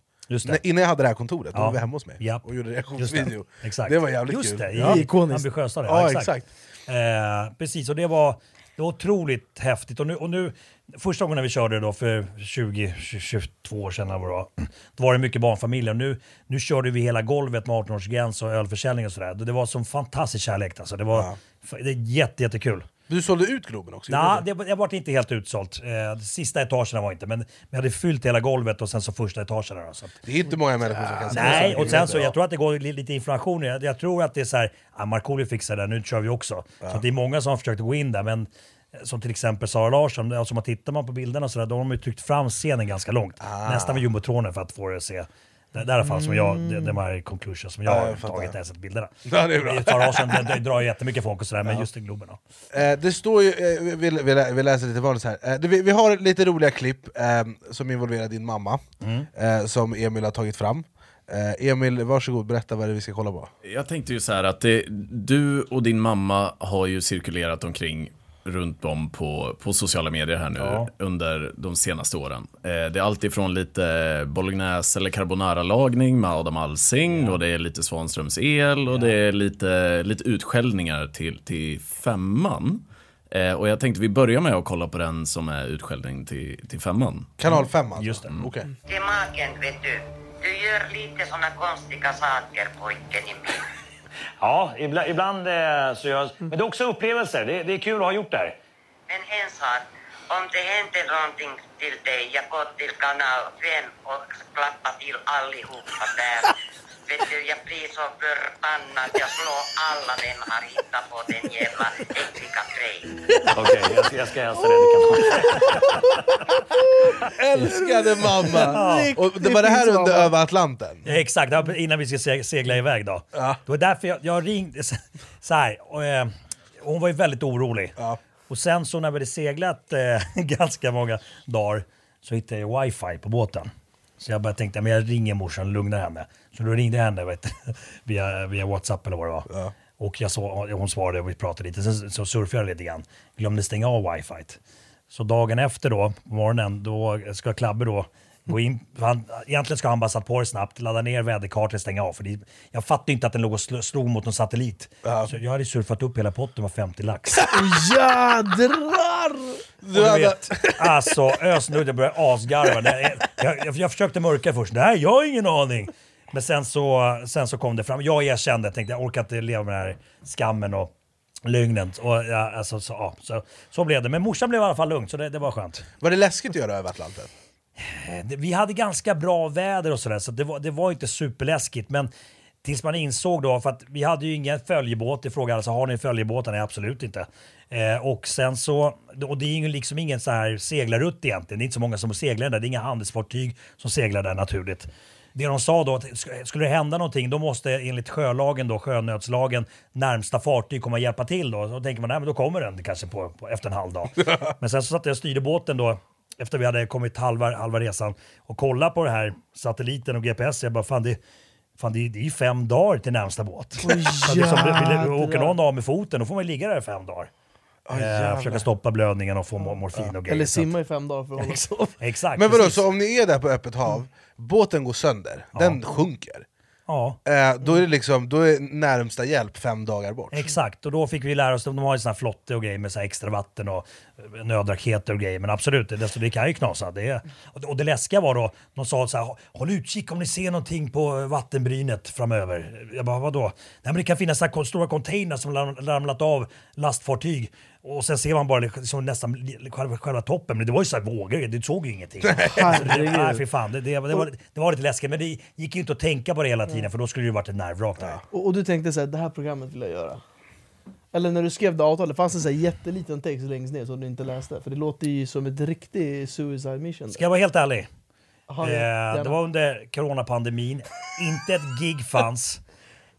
Innan jag hade det här kontoret, då Ja. var vi hemma hos mig Japp. och gjorde reaktionsvideo det. Exakt. Det var jävligt Just kul det, ja. ikoniskt. Ambitiösare. Ja, Ja, exakt. Eh, precis, och det var, det var otroligt häftigt. Och nu, och nu, första gången när vi körde då för 20, 22 år sedan, det var, då var det mycket barnfamiljer. Nu, nu körde vi hela golvet med 18-årsgräns och ölförsäljning och sådär. Det var som fantastisk kärlek. Alltså. Det var det är jätte, jättekul. Du sålde ut Globen också? Nej, det, det var inte helt utsålt. Eh, sista etagerna var inte, men vi hade fyllt hela golvet och sen så första etagerna. Då, så Det är inte många människor som kan säga Nej, så. och sen så, jag tror att det går li- lite inflation det. Jag tror att det är så här, ah, Markoolio fixar det, nu kör vi också. Så att det är många som har försökt gå in där, men eh, som till exempel Sara Larsson, alltså man tittar man på bilderna så där, då har de ju tryckt fram scenen ganska långt. Ah. Nästan med jumbotronen för att få det att se. Det, det är i alla fall som jag, det, de här conclusion som jag Ja, har jag tagit när jag sett bilderna. Ja, det är bra. Larsson, det, det drar jättemycket folk och sådär, men just i Globen då. Eh, det står ju, eh, vi, vi, vi, läser lite vanligt här, eh, det, vi, vi har lite roliga klipp eh, som involverar din mamma, Mm. eh, som Emil har tagit fram. Eh, Emil, varsågod, berätta vad det är vi ska kolla på. Jag tänkte ju så här att det, du och din mamma har ju cirkulerat omkring runt om på, på sociala medier här nu Ja. under de senaste åren. Eh, det är alltifrån lite bolognese eller carbonara-lagning med Adam Alsing och det är lite Svanströms el och det är lite, lite utskällningar till, till femman. Eh, och jag tänkte vi börjar med att kolla på den som är utskällning till, till femman. Kanal 5 alltså? Just det. Okej. Till magen, vet du. Du gör lite såna konstiga saker, pojken i min. Ja, ibland, ibland eh, så gör Men det är också upplevelser. Det, det är kul att ha gjort det här. Men en sak. Om det händer någonting till dig, jag går till kanal 5 och klappar till allihopa där. Vet du, jag blir så förbannad. Jag slår alla vem har hittat på den jävla äckliga grejen. Okej, jag, ska- jag ska hälsa kan- Älskade mamma! Ja. och det var det här under över Atlanten? Ja, exakt, det var innan vi ska se- segla iväg då. Det var därför jag, jag ringde så- här. Och, eh, hon var ju väldigt orolig. Och sen så när vi hade seglat eh, ganska många dagar så hittade jag wifi på båten. Så jag bara tänkte, men jag ringer morsan och lugnar henne. Så då ringde jag henne vet, via, via WhatsApp eller vad det var. Och jag så, hon svarade och vi pratade lite. Sen så surfade jag lite grann. Glömde stänga av wifi. Så dagen efter då, på morgonen, då ska Klabbe då gå in. Han, egentligen ska han bara satt på det snabbt, ladda ner väderkartan och stänga av. För det, jag fattade inte att den låg och sl- slog mot någon satellit. Så jag hade surfat upp hela potten med 50 lax. Jädrar! Och du vet, alltså jag började asgarva. Det- Jag, jag, jag försökte mörka först. Nej, jag har ingen aning. Men sen så, sen så kom det fram. Jag erkände, jag tänkte jag orkar inte leva med den här skammen och lögnen. Och, ja, alltså, så, ja, så, så blev det. Men morsan blev i alla fall lugn, så det, det var skönt. Var det läskigt att göra över Atlanten? Eh, det- Vi hade ganska bra väder och sådär, så det var, det var inte superläskigt. Men tills man insåg då, för att vi hade ju ingen följebåt. Det frågade alltså, har ni en följebåt? Nej, absolut inte. Eh, och sen så, och det är ju liksom ingen så här seglarrutt egentligen. Det är inte så många som seglar där. Det är inga handelsfartyg som seglar där naturligt. det de sa då, att sk- skulle det hända någonting då måste enligt sjölagen, då, sjönödslagen, närmsta fartyg komma och hjälpa till. Då, då tänker man nej, men då kommer den kanske på, på, efter en halv dag. men sen så satt jag och styrde båten då efter vi hade kommit halva, halva resan och kollade på det här satelliten och GPS. Jag bara, fan det, fan, det, är ju fem dagar till närmsta båt. Så liksom, åker någon av med foten då får man ligga där i fem dagar. Oj, eh, försöka stoppa blödningen och få mo- morfin och grejer. Eller simma i fem dagar för att hålla. Exakt. Men vadå, så om ni är där på öppet hav, båten går sönder, den sjunker. Ja. Eh, då är det liksom, då är närmsta hjälp fem dagar bort. Exakt, och då fick vi lära oss, de har ju här flotte och grejer med så extra vatten och eh, nödraketer och grejer. Men absolut, det, det kan ju knasa. Det är, och det- läskiga var då, de sa så här, håll utkik om ni ser någonting på vattenbrynet framöver. Jag bara, vadå? Nej men det kan finnas så stora containers som ramlat av lastfartyg. Och sen ser man bara liksom nästan li- själva, själva toppen, men det var ju så här vågor, du såg ju ingenting. Nej, fy fan, det, det, det, var, det var lite läskigt, men det gick ju inte att tänka på det hela tiden för då skulle det ju varit ett nervvrak där. Och, och du tänkte så här, det här programmet vill jag göra. Eller när du skrev det avtalet, fanns det så här jätteliten text längst ner som du inte läste? För det låter ju som ett riktigt suicide mission. Ska jag vara helt ärlig? Aha, eh, det var under coronapandemin, inte ett gig fanns.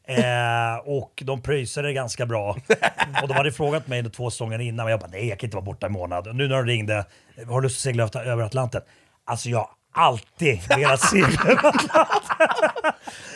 Eh, och de pröjsade ganska bra. Och de hade frågat mig två säsonger innan, men jag bara nej jag kan inte vara borta en månad. Och nu när de ringde, har du lust att segla över- Atlanten? Alltså jag har alltid velat segla över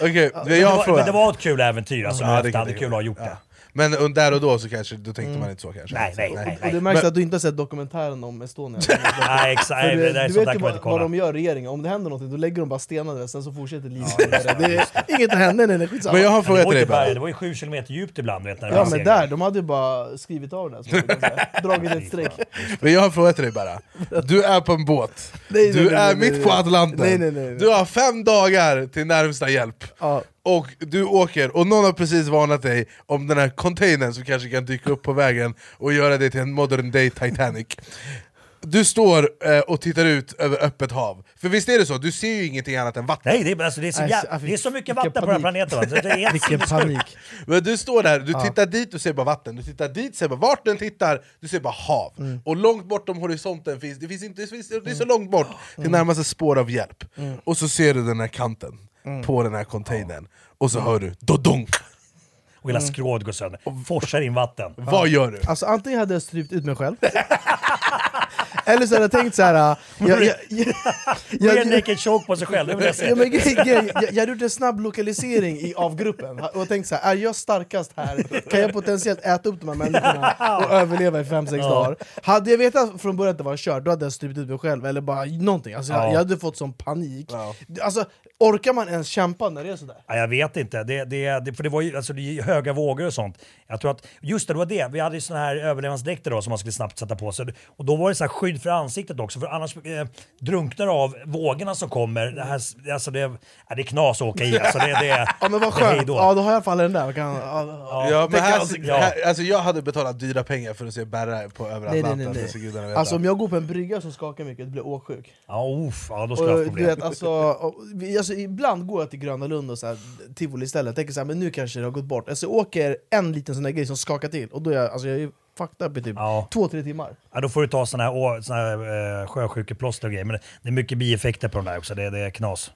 Okej, Men jag det, har var, men det var ett kul äventyr, alltså, Ja, ja, det det hade kul att ha gjort det. Men und- där och då så kanske, då tänkte man inte så kanske. Nej, nej, nej. Och det märks att du inte har sett dokumentären om Estonia. Nej, exakt. Nej, det där är du vet ju vad, vad de gör, regeringen. Om det händer någonting, då lägger de bara stenar där, sen så fortsätter livet vidare. Det är inget händer, nej, nej. Men jag har en det, fråga till dig bara. det var ju sju kilometer djupt ibland. Vet, när det Ja men där, de hade ju bara skrivit av kan säga. Dragit ett streck. Men jag har en fråga till dig bara. Du är på en båt, Nej, du nej, nej, är nej, mitt nej, på nej. Atlanten, Nej, nej, nej, nej. du har fem dagar till närmsta hjälp. Och du åker, och någon har precis varnat dig om den här containern som kanske kan dyka upp på vägen och göra det till en modern day Titanic. Du står eh, och tittar ut över öppet hav, för visst är det så? Du ser ju ingenting annat än vatten. Nej, det är, alltså, det, är så Nej, jä... så- det är så mycket vilken vatten på den här planeten. va? Så Det är helt Vilken sinnessjukt. panik. Men du står där, du Ja. tittar dit, du ser bara vatten, du tittar dit, ser bara vart den tittar, du ser bara hav. Mm. Och långt bortom horisonten finns, det finns inte, det, finns, det är så långt bort till närmaste spår av hjälp. Mm. Och så ser du den här kanten på den här containern, och så hör du dodonk! Och hela skrovet går sönder. Forsar in vatten. Vad gör du? Alltså antingen hade jag strypt ut mig själv, eller så hade jag tänkt så här. äh, Jag, jag, jag, jag, naked choke på sig själv, det vill jag. Ja, grej, grej, jag, jag hade gjort en snabb lokalisering i, av gruppen och tänkt så här, är jag starkast här? Kan jag potentiellt äta upp de här människorna och överleva i 5-6 Ja. dagar? Hade jag vetat från början att det var kört, då hade jag strypt ut mig själv eller bara någonting. Alltså, jag, Ja. jag hade fått sån panik. Alltså, orkar man ens kämpa när det är sådär? Ja, jag vet inte. Det, det, det, för det var ju alltså, det höga vågor och sånt. Jag tror att, just det, det var det. Vi hade ju såna här överlevnadsdräkter då som man skulle snabbt sätta på sig. Och då var det så här skydd för ansiktet också, för annars eh, drunknar du av vågorna som kommer. Det, här, alltså det, ja, det är knas att åka i. Alltså det, det, Ja men vad det skönt, då. ja, då har jag i alla fall den där. Kan, ja, ja. Men här, alltså- ja. här, alltså jag hade betalat dyra pengar för att se Berra på över Nej, nej, Atlanten, nej, det nej. Alltså om jag går på en brygga som skakar mycket, då blir jag åksjuk. Ja, uff, ja, då skulle jag problem. vet, alltså, och, alltså, ibland går jag till Gröna Lund och så här, tivoli istället, tänker så här, men nu kanske det har gått bort. Alltså, jag åker en liten sån där grej som skakar till, och då är jag, alltså, jag är fucked up i typ Ja. två, tre timmar. Ja, då får du ta såna här, såna här eh, sjösjukeplåster och grejer. Men det, är mycket bieffekter på de där också. Det, det är knas.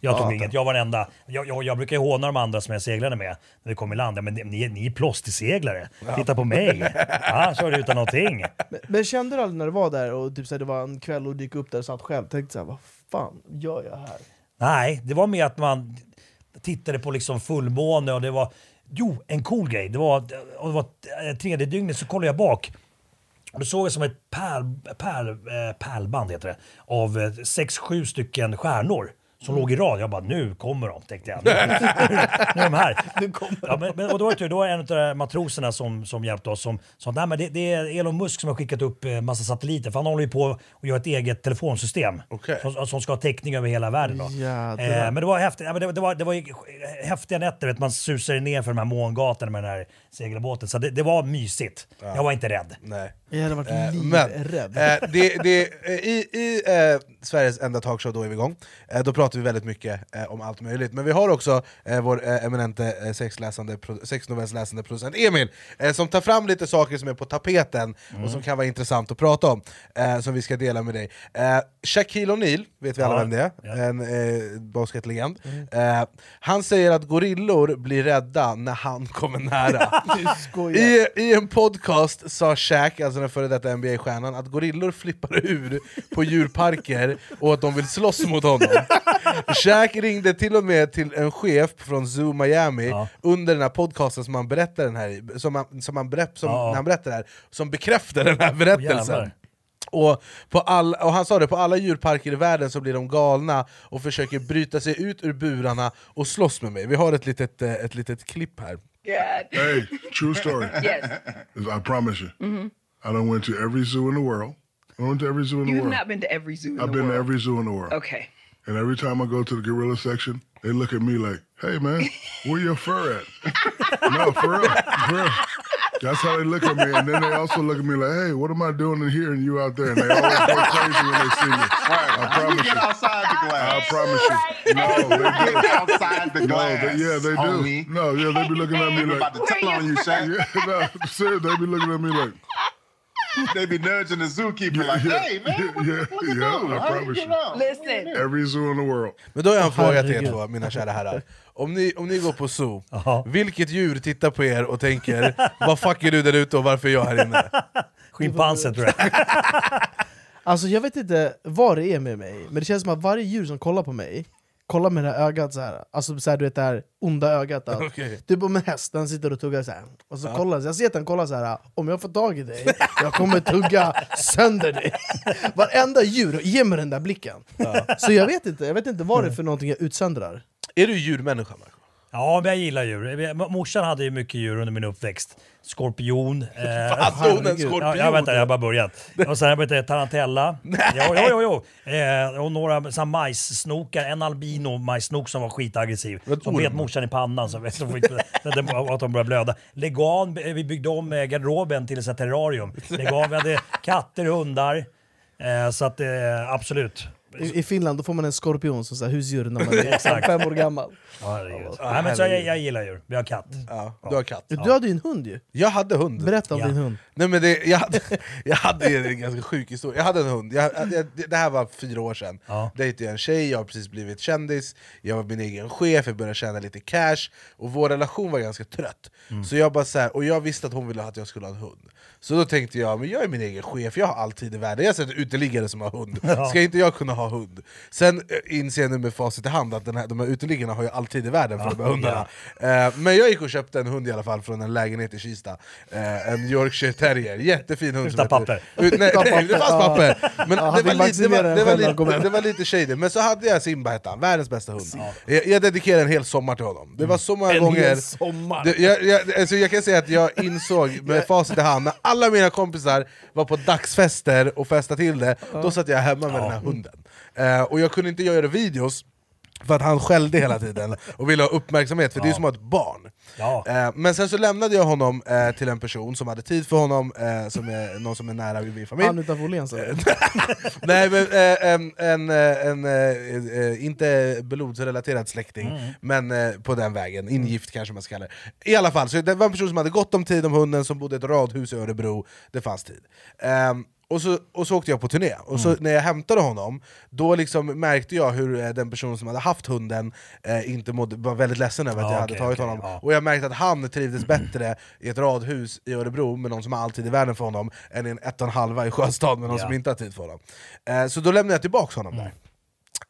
Jag tog Ja, inget. Jag var den enda. Jag, jag, jag brukar ju håna de andra som jag seglade med när vi kom i land. Ja, men ni, ni är plåsterseglare. Titta på mig. Ja, körde utan någonting. Men, men kände du aldrig när du var där och typ, så här, det var en kväll och du gick upp där och satt själv, tänkte så här, vad fan gör jag här? Nej, det var mer att man tittade på liksom fullmåne och det var... Jo, en cool grej. Det var, och det var eh, tredje dygnet så kollade jag bak. Och då såg jag som ett pärl, pärl, eh, pärlband heter det, av eh, sex, sju stycken stjärnor. Som låg i rad. Jag bara, nu kommer de, tänkte jag. Nu, nu är de här. Ja, men, men, och då var det, då var en av de matroserna som, som hjälpte oss som sa att men det, det är Elon Musk som har skickat upp eh, massa satelliter. För han håller ju på att göra ett eget telefonsystem. Okej. Som, som ska ha täckning över hela världen. Då. Eh, men det var häftigt. Ja, men det, det, var, det var häftiga nätter. Vet, man susade ner för de här mångatorna med den här segelbåten. Så det, det var mysigt. Jag var inte rädd. Nej. Jag hade varit Eh, men livrädd. eh, det, det, eh, i, i eh, Sveriges enda talkshow, då är vi igång. Eh, då pratar vi väldigt mycket eh, om allt möjligt. Men vi har också eh, vår eh, eminente eh, sexläsande, sexnovellsläsande producent Emil, eh, som tar fram lite saker som är på tapeten och som kan vara intressant att prata om, eh, som vi ska dela med dig. Shaquille O'Neal, vet vi alla Ja, vem det är? ja. En basketlegend. Eh, han säger att gorillor blir rädda när han kommer nära. I, I en podcast sa Shaq, alltså den före detta NBA-stjärnan, att gorillor flippar ur på djurparker och att de vill slåss mot honom. Shaq ringde till och med till en chef från Zoo Miami under den här podcasten som han berättar den här som han, som han, berätt, som, Ja. när han berättar det här, som bekräftar den här berättelsen. jävlar. Och, på all, och han sa det, på alla djurparker i världen så blir de galna och försöker bryta sig ut ur burarna och slåss med mig. Vi har ett litet, eh, ett litet klipp här. Hey, true story. Yes. I promise you. Mhm. I done went to every zoo in the world. I went to every zoo in the world. You've not been to every zoo in I've the been world. to every zoo in the world. Okay. And every time I go to the gorilla section, they look at me like, "Hey, man, where your fur at?" no, for real, for real. That's how they look at me, and then they also look at me like, "Hey, what am I doing in here and you out there?" And they always go crazy when they see me. Right. I promise you. outside the glass. I promise you. No, they do. outside the No, glass. they, yeah, they do. homie. No, yeah, they be looking at me I'm like. about to tell on you, Shaq. Yeah, no, serious, they be looking at me like. They be nudging the zookeeper Yeah, like, hey, man, yeah, what, yeah, what you yeah, doing? I promise you. Listen. Every zoo in the world. Men då har jag en fråga till er två, mina kära herrar. Om ni, om ni går på zoo, vilket djur tittar på er och tänker vad fuck är du där ute och varför är jag här inne? Schimpansen tror jag. Alltså jag vet inte vad det är med mig, men det känns som att varje djur som kollar på mig kollar med det här ögat så här. Alltså så här, du vet det här onda ögat att, Okej. Typ om en häst, den sitter och tuggar så här. Och så Ja. kollar, jag ser att den kollar så här. om jag får tag i dig, jag kommer tugga sönder dig Varenda djur ger mig den där blicken Så jag vet inte, jag vet inte vad det är för någonting jag utsöndrar Är du djurmänniska Marco? Ja, men jag gillar djur. Morsan hade ju mycket djur under min uppväxt. Skorpion. Eh, en herregud. skorpion? Ja, ja, vänta, jag har bara börjat. Och sen har jag tarantella. Jo, jo, jo. jo. Eh, och några så majssnokar. En albino majssnok som var skitaggressiv. Som bet morsan i pannan så så fick, att de började blöda. Legan, vi byggde om eh, garderoben till ett terrarium. Legan, vi hade katter, hundar. Eh, så att eh, absolut. I, I Finland då får man en skorpion som så här husdjur när man är fem år gammal Ja, men så jag, jag gillar djur. Vi har katt. Ja, du har katt. Du hade ju en hund ju! Jag hade hund. Berätta om Ja. din hund Nej, men det, jag, hade, jag hade en ganska sjuk historia. Jag hade en hund, jag, jag, det- det här var fyra år sedan. Ja. Dejtade jag en tjej, jag har precis blivit kändis, jag var min egen chef, jag började tjäna lite cash, och vår relation var ganska trött. Mm. Så jag bara så här, och jag visste att hon ville att jag skulle ha en hund. Så då tänkte jag, men jag är min egen chef, jag har all tid i världen, jag har sett uteliggare som har hund, Ja. ska inte jag kunna ha hund? Sen eh, inser jag nu med facit i hand att den här, de här uteliggarna har ju all tid i världen för Ja, de här hundarna. Eh, men jag gick och köpte en hund i alla fall från en lägenhet i Kista, eh, en Yorkshire terrier, jättefin hund. Utan papper. Ut, nej, Utan nej, det fanns papper! Men Ja, det, var lite, det, var, det, var lite, det var lite shady, men så hade jag Simba hette han, världens bästa hund. Jag, jag dedikerade en hel sommar till honom. Det var så många En gånger... hel sommar! Det, jag, jag, alltså jag kan säga att jag insåg med facit i hand, när alla mina kompisar var på dagsfester och festade till det, då satt jag hemma med den här hunden. Eh, och jag kunde inte göra videos, för att han skällde hela tiden och ville ha uppmärksamhet, för det är ju som att ha ett barn. Ja. Eh, men sen så lämnade jag honom eh, till en person som hade tid för honom, eh, som är någon som är nära i min familj. Han utanför Åhléns eller? Nej men eh, en, en, eh, en eh, eh, inte blodsrelaterad släkting, Mm. men på den vägen, ingift kanske man ska kalla det. I alla fall, så det var en person som hade gott om tid om hunden, som bodde i ett radhus i Örebro, det fanns tid. Och så, och så åkte jag på turné, och så när jag hämtade honom, då liksom märkte jag hur eh, den personen som hade haft hunden eh, inte mådde, var väldigt ledsen över att Ja, jag hade okej, tagit okej, honom. ja. Och jag märkte att han trivdes bättre i ett radhus i Örebro med någon som har all tid i världen för honom, än i en ett och en halva i Sjöstad med någon Ja. som inte har tid för honom. Eh, så då lämnade jag tillbaka honom där.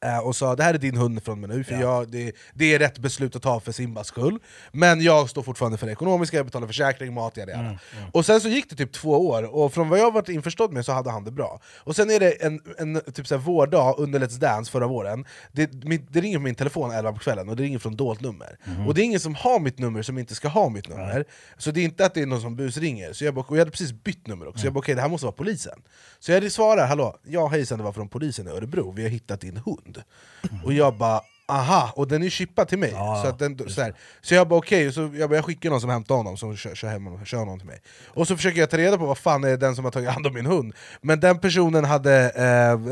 Eh, och sa det här är din hund från mig nu, för jag, det, det är rätt beslut att ta för Simbas skull. Men jag står fortfarande för det ekonomiska, jag betalar försäkring, mat, yada, yada. Och sen så gick det typ två år, och från vad jag varit införstådd med så hade han det bra. Och sen är det en, en typ så här vårdag under Let's Dance förra våren, det, min, det ringer på min telefon 11 på kvällen, och det ringer från dolt nummer. Och det är ingen som har mitt nummer som inte ska ha mitt nummer. Så det är inte att det är någon som busringer, så jag, bara, och jag hade precis bytt nummer också, så jag bara okej det här måste vara polisen. Så jag svarar, hallå, ja hejsan det var från polisen i Örebro, vi har hittat din hund. Och jag bara, Aha, och den är chippad till mig. så, att den, så, här. så jag bara okej, så jag, bara, jag skickar någon som hämtar honom, som kör, kör, hem, honom- kör honom till mig. Och så försöker jag ta reda på vad fan är den som har tagit hand om min hund. Men den personen hade,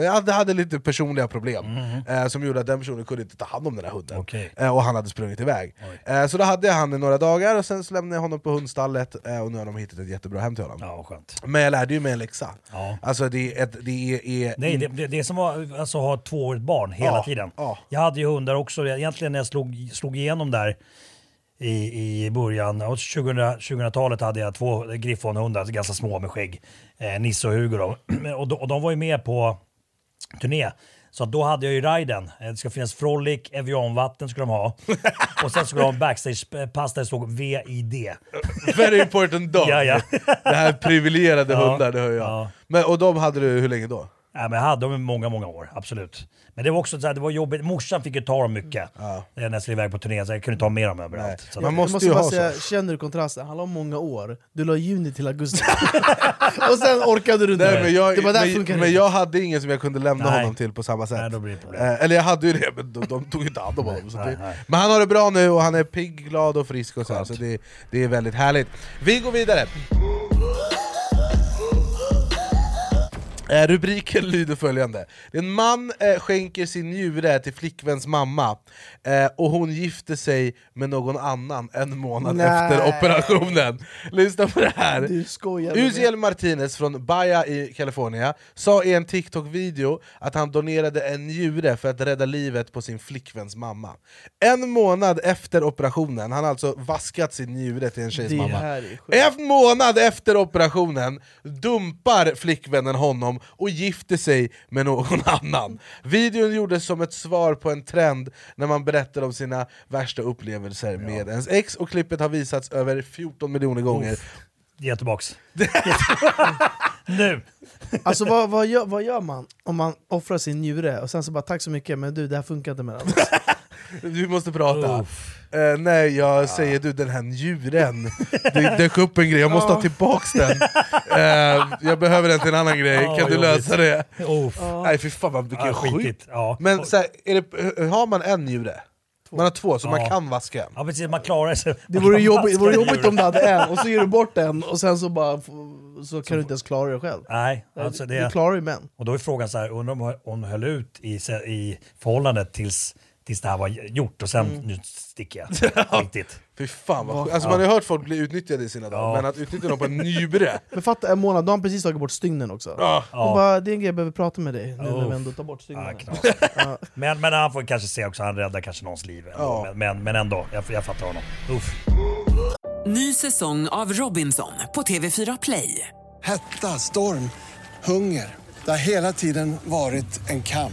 eh, hade, hade lite personliga problem, eh, som gjorde att den personen kunde inte ta hand om den här hunden. Eh, och han hade sprungit iväg. Eh, så då hade jag han i några dagar, och sen så lämnade jag honom på hundstallet, eh, och nu har de hittat ett jättebra hem till honom. Ja, skönt. Men jag lärde ju mig en läxa. Ja. Alltså det är, ett, det är, är Nej, det, det, är som att alltså, ha ett tvåårigt barn hela Ja, tiden. ja. Jag hade ju hundar också, egentligen när jag slog, slog igenom där i, i början, och 2000 2000-talet hade jag två griffonhundar, ganska små med skägg. Eh, Nisse och Hugo då. och, de, och de var ju med på turné. Så då hade jag ju riden. Eh, Det ska finnas Frolic, Evianvatten skulle de ha. och sen skulle de ha en backstage-pass där det stod VID. Very important dog. Ja, ja. Det här privilegierade Ja, hundar, det hör jag. ja. Men, och de hade du hur länge då? Ja, men jag hade dem i många, många år. Absolut. Men det var också så här, det var jobbigt. Morsan fick ju ta dem mycket eh, när jag skulle iväg på turné, så jag kunde ta med dem överallt. Så att- jag måste bara säga, känner du kontrasten? Han la många år, du la juni till augusti. och sen orkade du inte. Nej, men jag, det bara men, men jag hade ingen som jag kunde lämna Nej. honom till på samma sätt. Nej, då blir det problem. Eh, eller jag hade ju det, men de, de tog inte hand om honom. Så nej, det, nej. Men han har det bra nu och han är pigg, glad och frisk och så, så det, det är väldigt härligt. Vi går vidare. Rubriken lyder följande. En man eh, skänker sin njure till flickväns mamma eh, och hon gifter sig med någon annan en månad Nej. efter operationen. Lyssna på det här. Uziel Martinez från Baja i California sa i en TikTok-video att han donerade en njure för att rädda livet på sin flickväns mamma. En månad efter operationen, han har alltså vaskat sin njure till en tjejs mamma. En månad efter operationen dumpar flickvännen honom och gifter sig med någon annan. Videon gjordes som ett svar på en trend när man berättar om sina värsta upplevelser med ens ex, och klippet har visats över 14 miljoner gånger. Ge tillbaks. nu! Alltså vad, vad, gör, vad gör man om man offrar sin njure och sen så bara tack så mycket men du det här funkar inte mellan oss? Vi måste prata. Eh, nej, jag säger du den här njuren, det dök upp en grej, jag måste ha tillbaks den. Eh, jag behöver den till en annan grej, Ja, kan du jobbigt. lösa det? Uff. Nej fy fan vad vilken Ja, skitigt. skit. Ja. Men så här, är det, har man en njure? Man har två, så man Ja. kan vaska en. Ja precis, man klarar sig. Det vore jobbigt, det vore jobbigt om du hade en och så ger du bort en och sen så bara f- så kan du inte ens klara det själv. Nej, alltså det... Du klarar ju män. Och då är frågan så här, undrar om hon höll ut i, se- i förhållandet tills, tills det här var gjort och sen Mm. nu sticker jag. Riktigt. Fy fan vad sjukt. Alltså man har ju hört folk bli utnyttjade i sina dagar, Ja. men att utnyttja dem på en njure Men fatta en månad, då har han precis tagit bort stygnen också. Ja. Hon Ja. bara, det är en grej jag behöver prata med dig nu när Oh. vi ändå tar bort stygnen. Ja, men, men han får kanske se också, han räddar kanske någons liv. Ändå. Ja. Men, men, men ändå, jag, jag fattar honom. Uff. Ny säsong av Robinson på TV4 Play. Hetta, storm, hunger. Det har hela tiden varit en kamp.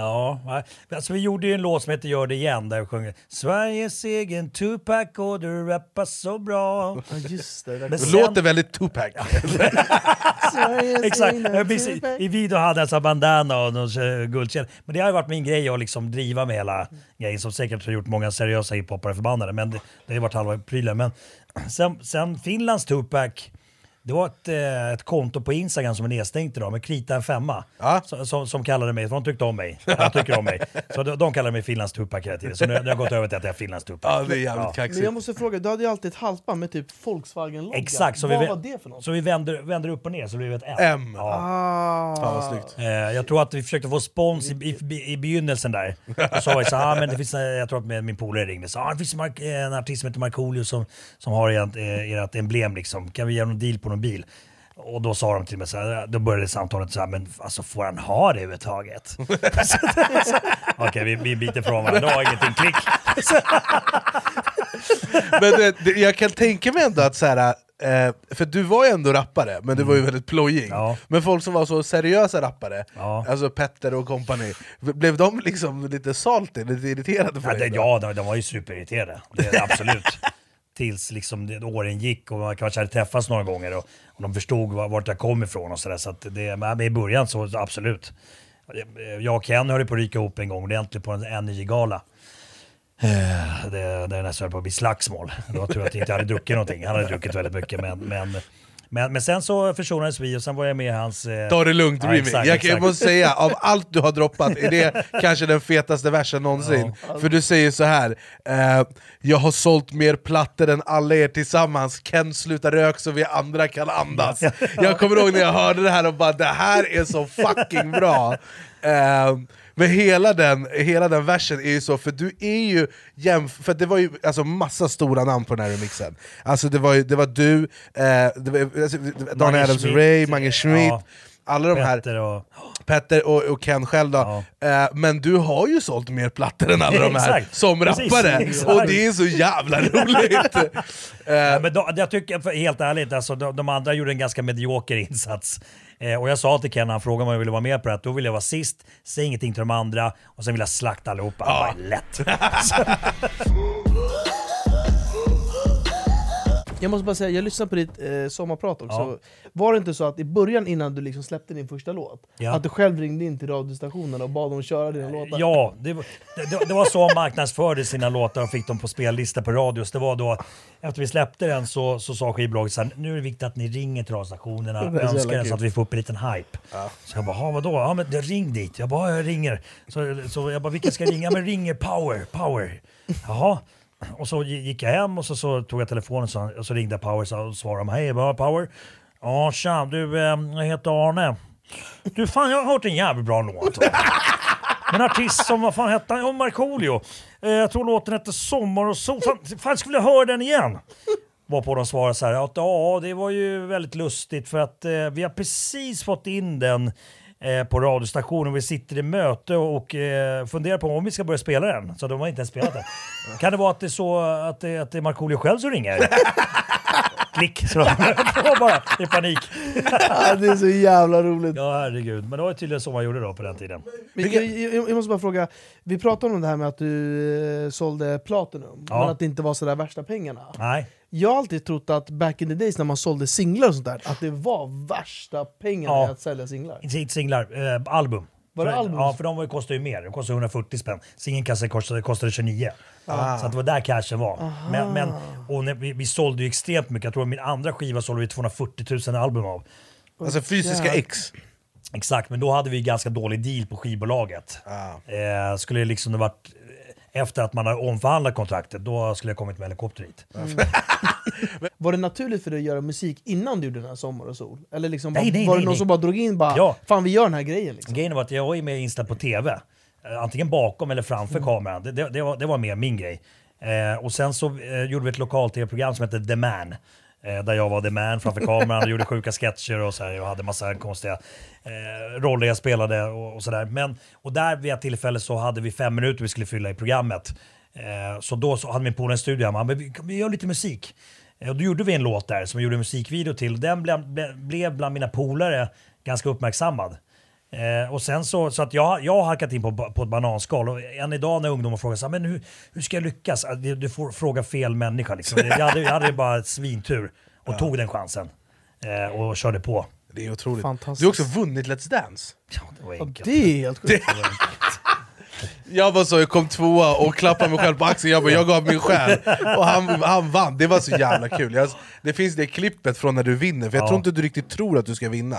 Ja, alltså vi gjorde ju en låt som heter Gör det igen där vi sjunger Sveriges egen Tupac och du rappar så bra. Ja, just det. Men Det sen- låter väldigt Tupac. Exakt, precis, i video hade jag så bandana och någon guldkedja. Men det har ju varit min grej att liksom driva med hela grejen som säkert har gjort många seriösa hiphoppare förbannade. Men det, det har ju varit halva prylen. Men sen, sen Finlands Tupac, det var ett, eh, ett konto på Instagram som är nedstängt idag med krita en femma. Så, som, som kallade mig, för de tyckte om mig. De tycker om mig. Så de, de kallade mig Finlands Tupac hela tiden. Så nu, nu har jag gått över till att jag är Finlands Tupac. Ja, det är jävligt Ja. Men jag måste fråga, du hade ju alltid ett halsband med typ Volkswagen-logga. Exakt, så Vad vi, var det för något? så vi vänder, vänder upp och ner så blir det ett M. M. Ja. Ah. Fan vad snyggt. Eh, jag tror att vi försökte få spons i, i, i begynnelsen där. Och så var det så ah, men det finns, eh, jag tror att med min polare ringde och sa ah, det finns Mark, en artist som heter Markoolio som, som har ert, eh, ert emblem liksom. Kan vi göra någon deal på någon bil? Och då sa de till mig så här, då började samtalet så här, men alltså får han ha det överhuvudtaget? Okej, vi, vi biter från varandra, var ingenting, klick. Men det, det, jag kan tänka mig ändå att så här, eh, för du var ju ändå rappare, men du var ju väldigt plojig. Men folk som var så seriösa rappare, alltså Petter och company, blev de liksom lite salty, lite irriterade på Ja, dig? det, ja de, de var ju superirriterade, det, absolut. Tills liksom åren gick och man kanske hade träffats några gånger och, och de förstod vart jag kom ifrån och sådär. Så att det, men i början så absolut. Jag och Ken höll på att ryka ihop en gång ordentligt på en energigala. Eh, det, det nästan höll på att bli slagsmål. Det var tur att jag inte hade druckit någonting. Han hade druckit väldigt mycket. Men, men, men, men sen så försonades vi och sen var jag med i hans... eh, Ta det lugnt ja, Rimi, jag, jag måste säga, av allt du har droppat är det kanske den fetaste versen någonsin. För du säger så här. Eh, jag har sålt mer plattor än alla er tillsammans, Ken slutar rök så vi andra kan andas. Jag kommer ihåg när jag hörde det här och bara det här är så fucking bra. Eh, men hela den, hela den versen är ju så, för du är ju jämf för det var ju alltså massa stora namn på den här remixen. Alltså det var, ju, det var du, eh, det var, alltså, Don Mange Adams Schmidt, Ray, Mange Schmidt, ja. alla de här Petter och... Petter och, och Ken själv då. Eh, men du har ju sålt mer plattor än alla de här som Precis, rappare, exakt. och det är så jävla roligt! Ja, men då, jag tycker, helt ärligt, alltså, de, de andra gjorde en ganska medioker insats. Eh, och jag sa till Ken när han frågade om jag ville vara med på det, att då vill jag vara sist, säg ingenting till de andra och sen vill jag slakta allihopa. Ja. Bara, lätt! Jag måste bara säga, jag lyssnade på ditt eh, sommarprat också. Ja. Var det inte så att i början innan du liksom släppte din första låt, Ja. att du själv ringde in till radiostationen och bad dem köra dina låtar? Ja, det, var- det, det var så han marknadsförde sina låtar och fick dem på spellista på radios. Det var då, efter vi släppte den så, så sa skivbolaget så här, nu är det viktigt att ni ringer till radiostationerna och önskar den så att vi får upp en liten hype. Så jag bara, "Ha, vadå? Ja men ring dit. Jag bara, "Ja, jag ringer. Så, så jag bara, vilka ska jag ringa? Ja men ringer Power, Power. Jaha. Och så gick jag hem och så, så tog jag telefonen och så, och så ringde Power och svarade hej, vad Power? Ja tja, du, eh, jag heter Arne. Du fan, jag har hört en jävligt bra låt. En artist som, vad fan hette han? Ja, Markoolio. Eh, jag tror låten hette Sommar och sol. Fan, fan skulle jag höra den igen? Varpå de svarade så här, att ja det var ju väldigt lustigt för att eh, vi har precis fått in den eh, på radiostationen. Vi sitter i möte och eh, funderar på om vi ska börja spela den. Så de har inte ens spelat den. kan det vara att det är så att det, att det är Markoolio själv som ringer? Klick! Så de var bara i panik. Ja, det är så jävla roligt. Ja herregud, men det var tydligen så man gjorde då på den tiden. Men jag, jag, måste bara fråga, vi pratade om det här med att du eh, sålde Platinum, Ja. men att det inte var sådär värsta pengarna. Nej. Jag har alltid trott att back in the days när man sålde singlar och sånt där, att det var värsta pengarna Ja. att sälja singlar. Inte singlar, eh, album. Var det för, album? Ja, för de kostade ju mer. De kostade 140 spänn. Singelkassen kostade, kostade 29. Ah. Så att det var där cashen var. Aha. Men, men, och när, vi, vi sålde ju extremt mycket. Jag tror min andra skiva sålde vi 240 000 album av. Alltså fysiska ex. Exakt, men då hade vi ganska dålig deal på skivbolaget. Eh, skulle det liksom det varit efter att man har omförhandlat kontraktet, då skulle jag kommit med helikopter hit. Var det naturligt för dig att göra musik innan du gjorde den här Sommar och sol? Eller liksom Nej, bara, nej, var nej, det någon som bara drog in bara Ja. Fan vi gör den här grejen liksom? Grejen var att jag ju med inställd på TV. Eh, Antingen bakom eller framför Mm. kameran. Det, det, det, var, det var mer min grej. Eh, och sen så eh, gjorde vi ett lokal-tv-program som hette The Man. Eh, där jag var The Man framför kameran och gjorde sjuka sketcher och så här. Jag hade massa konstiga eh, roller jag spelade och, och sådär. Men, och där vid ett tillfälle så hade vi fem minuter vi skulle fylla i programmet. Eh, så då så hade min polare en studio hemma. Men vi, vi gör lite musik. Eh, och då gjorde vi en låt där som vi gjorde en musikvideo till. Den ble, ble, blev bland mina polare ganska uppmärksammad. Eh, och sen så, så att jag, jag har halkat in på, på ett bananskal och än idag när ungdomar frågar så här, men hur, hur ska jag lyckas? Ah, Du, du får fråga fel människa liksom. Jag hade, jag hade bara ett svintur och tog den chansen. Eh, och körde på. Det är otroligt. Fantastiskt. Du har också vunnit Let's Dance. Ja, det var Ja, det är helt sjukt. Jag var så, jag kom tvåa och klappade mig själv på axeln, jag bara jag gav min själ Och han, han vann, det var så jävla kul jag, Det finns det klippet från när du vinner, för jag Ja. tror inte du riktigt tror att du ska vinna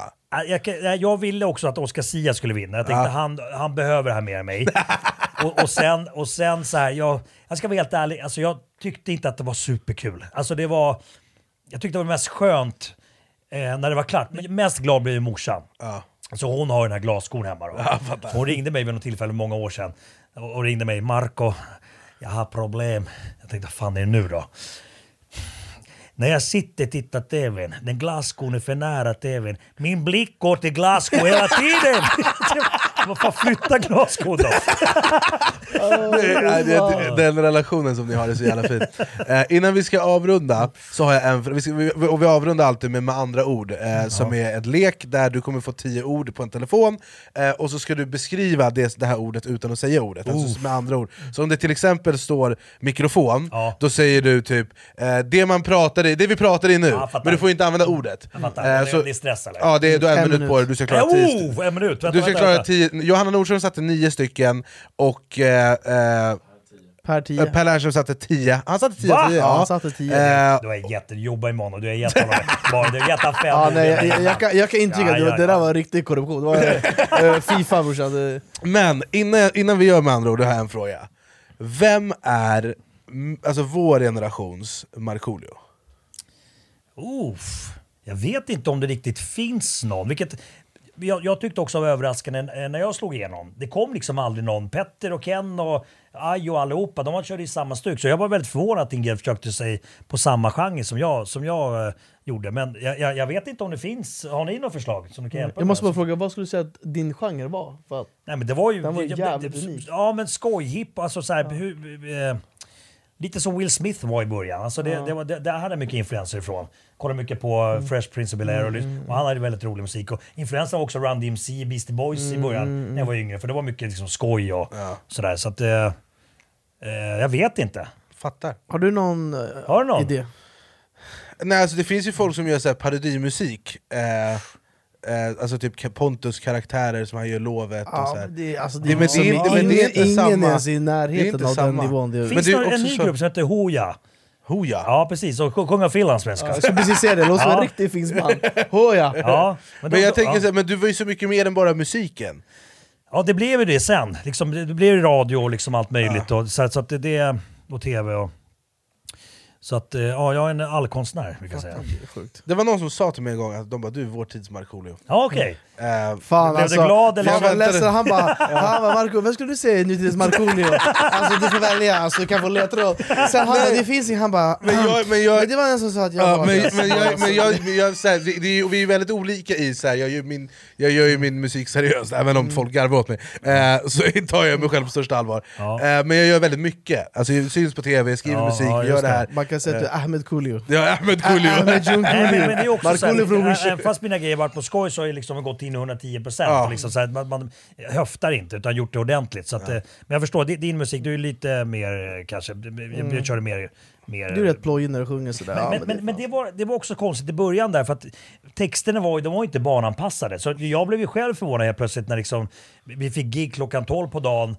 Jag, jag- ville också att Oscar Sia skulle vinna. Jag tänkte Ja. han, han behöver det här mer än mig. och, och sen, och sen så här, jag, jag ska vara helt ärlig, alltså jag tyckte inte att det var superkul. Alltså det var, jag tyckte det var mest skönt eh, när det var klart. Men Mest glad blev ju morsan. Så hon har den här glasskon hemma då. hon ringde mig vid något tillfälle många år sedan och, och ringde mig, Marco, jag har problem. Jag tänkte, vad fan är det nu då? När jag sitter och tittar TVn, den glasskon är för nära TVn. Min blick går till glasskon hela tiden! Varför flytta glasskon då? Nej, det, den relationen som ni har är så jävla fin. Eh, innan vi ska avrunda, så har jag en, vi ska, vi, och vi avrundar alltid med, med andra ord, eh, som är en lek där du kommer få tio ord på en telefon, eh, och så ska du beskriva det, det här ordet utan att säga ordet, alltså med andra ord. Så om det till exempel står mikrofon, då säger du typ eh, det, man pratar i, det vi pratar i nu, Ja, jag fattar. men du får inte använda ordet. Jag fattar. Eh, Det- så- det är stress, eller? Ja, det, är- du har en, En minut, minut. på dig, du ska klara Eh, tio oh, en minut. Vänta, du ska vänta, klara vänta. tio, Johanna Nordström satte nio stycken, och eh, eh, Per tio. Per Lernström satte 10. Han satte 10 Va? tio, Ja, han satte tio. Eh, Du har jätte, jobba imorgon och du honom bara, du har gett honom fem Ja, nej, jag, jag, jag, kan, jag kan intyga Ja, att ja, det, det ja. där var riktig korruption. Det var eh, Fifa brorsan. Det- Men innan, innan vi gör med andra ord, då har jag en fråga. Vem är alltså, vår generations Markoolio? Uff, jag vet inte om det riktigt finns någon. Vilket, jag, jag tyckte också var överraskande eh, när jag slog igenom. Det kom liksom aldrig någon. Petter och Ken och Aj och allihopa, de körde i samma stuk. Så jag var väldigt förvånad att Ingrid försökte sig på samma genre som jag, som jag eh, gjorde. Men jag, jag, jag vet inte om det finns. Har ni något förslag som du kan hjälpa Jag måste med? bara fråga, vad skulle du säga att din genre var? För att Nej men det var ju... Den var jävligt unik. Ja men skojhipp, alltså så här, hur, eh, Lite som Will Smith var i början. Alltså det, Ja. det, var, det, där hade jag mycket influenser ifrån. Kollade mycket på Mm. Fresh Prince of Bel-Air och, lys- och han hade väldigt rolig musik. Och influensen var också Run DMC, Beastie Boys i Mm, början mm, när jag var yngre. För det var mycket liksom skoj och sådär. Så att... Eh, eh, jag vet inte. Fattar. Har du någon, eh, Har du någon? idé? Nej, alltså, det finns ju folk som gör så här parodimusik. Eh, eh, alltså typ Pontus karaktärer som han gör Lovet och Ja, så här. men det, alltså, det, Det- men är det är inte- men det är inte ingen samma. ens i närheten av samma. den nivån. Det, Finns det en ny så- grupp som heter Hooja? Hooja? Ja precis, och sjunger finlandssvenska. jag ska precis säga det, det låter som en Ja. riktig finsk man. Hoja! Ja, Men, de- jag tänker ja. så här, men du var ju så mycket mer än bara musiken. Ja, det blev ju det sen. Liksom, det blev ju radio och liksom allt möjligt. Och, så, så att det, det, och tv och... Så att, eh, ja, jag är en allkonstnär, brukar jag säga. Det var någon som sa till mig en gång att de bara du är vår tids Markoolio. Ja, okej. Eh, Fan Blev alltså, du glad eller? jag var ledsen, han bara, han bara Marco, vad skulle du säga i nutidens Markoolio? Alltså du får välja, alltså, du kan få ledtråd. Sen han bara, det finns inget, han bara, Men jag- men jag- det var en som sa att jag Ja, var men, det." men, jag, men jag, men jag, så här, det, det är, ju- vi är väldigt olika i så här, jag, gör min, jag gör ju min musik seriöst, även om folk garvar åt mig. Eh, så tar jag mig själv på största allvar. Ja. Eh, men jag gör väldigt mycket, alltså, jag syns på tv, skriver Ja, musik, ja, gör det det. här. Kan säga att du är Ahmed Coolio. Jag är Ahmed Coolio. Ahmed John Coolio. men det är också så Markoolio från här, Wish. även fast mina grejer varit på skoj så har jag liksom gått in 110 procent. Ja. Liksom, så här, man, man höftar inte utan gjort det ordentligt. Så att, eh, Men jag förstår, din, din musik, du är lite mer eh, kanske, jag, jag kör det mer... mer Du är rätt plojig när du sjunger sådär. Men, Ja, men, men det- men det, var, det var också konstigt i början där för att texterna var, ju- de var inte barnanpassade. Så jag blev ju själv förvånad helt plötsligt när liksom, vi fick gig klockan 12 på dagen.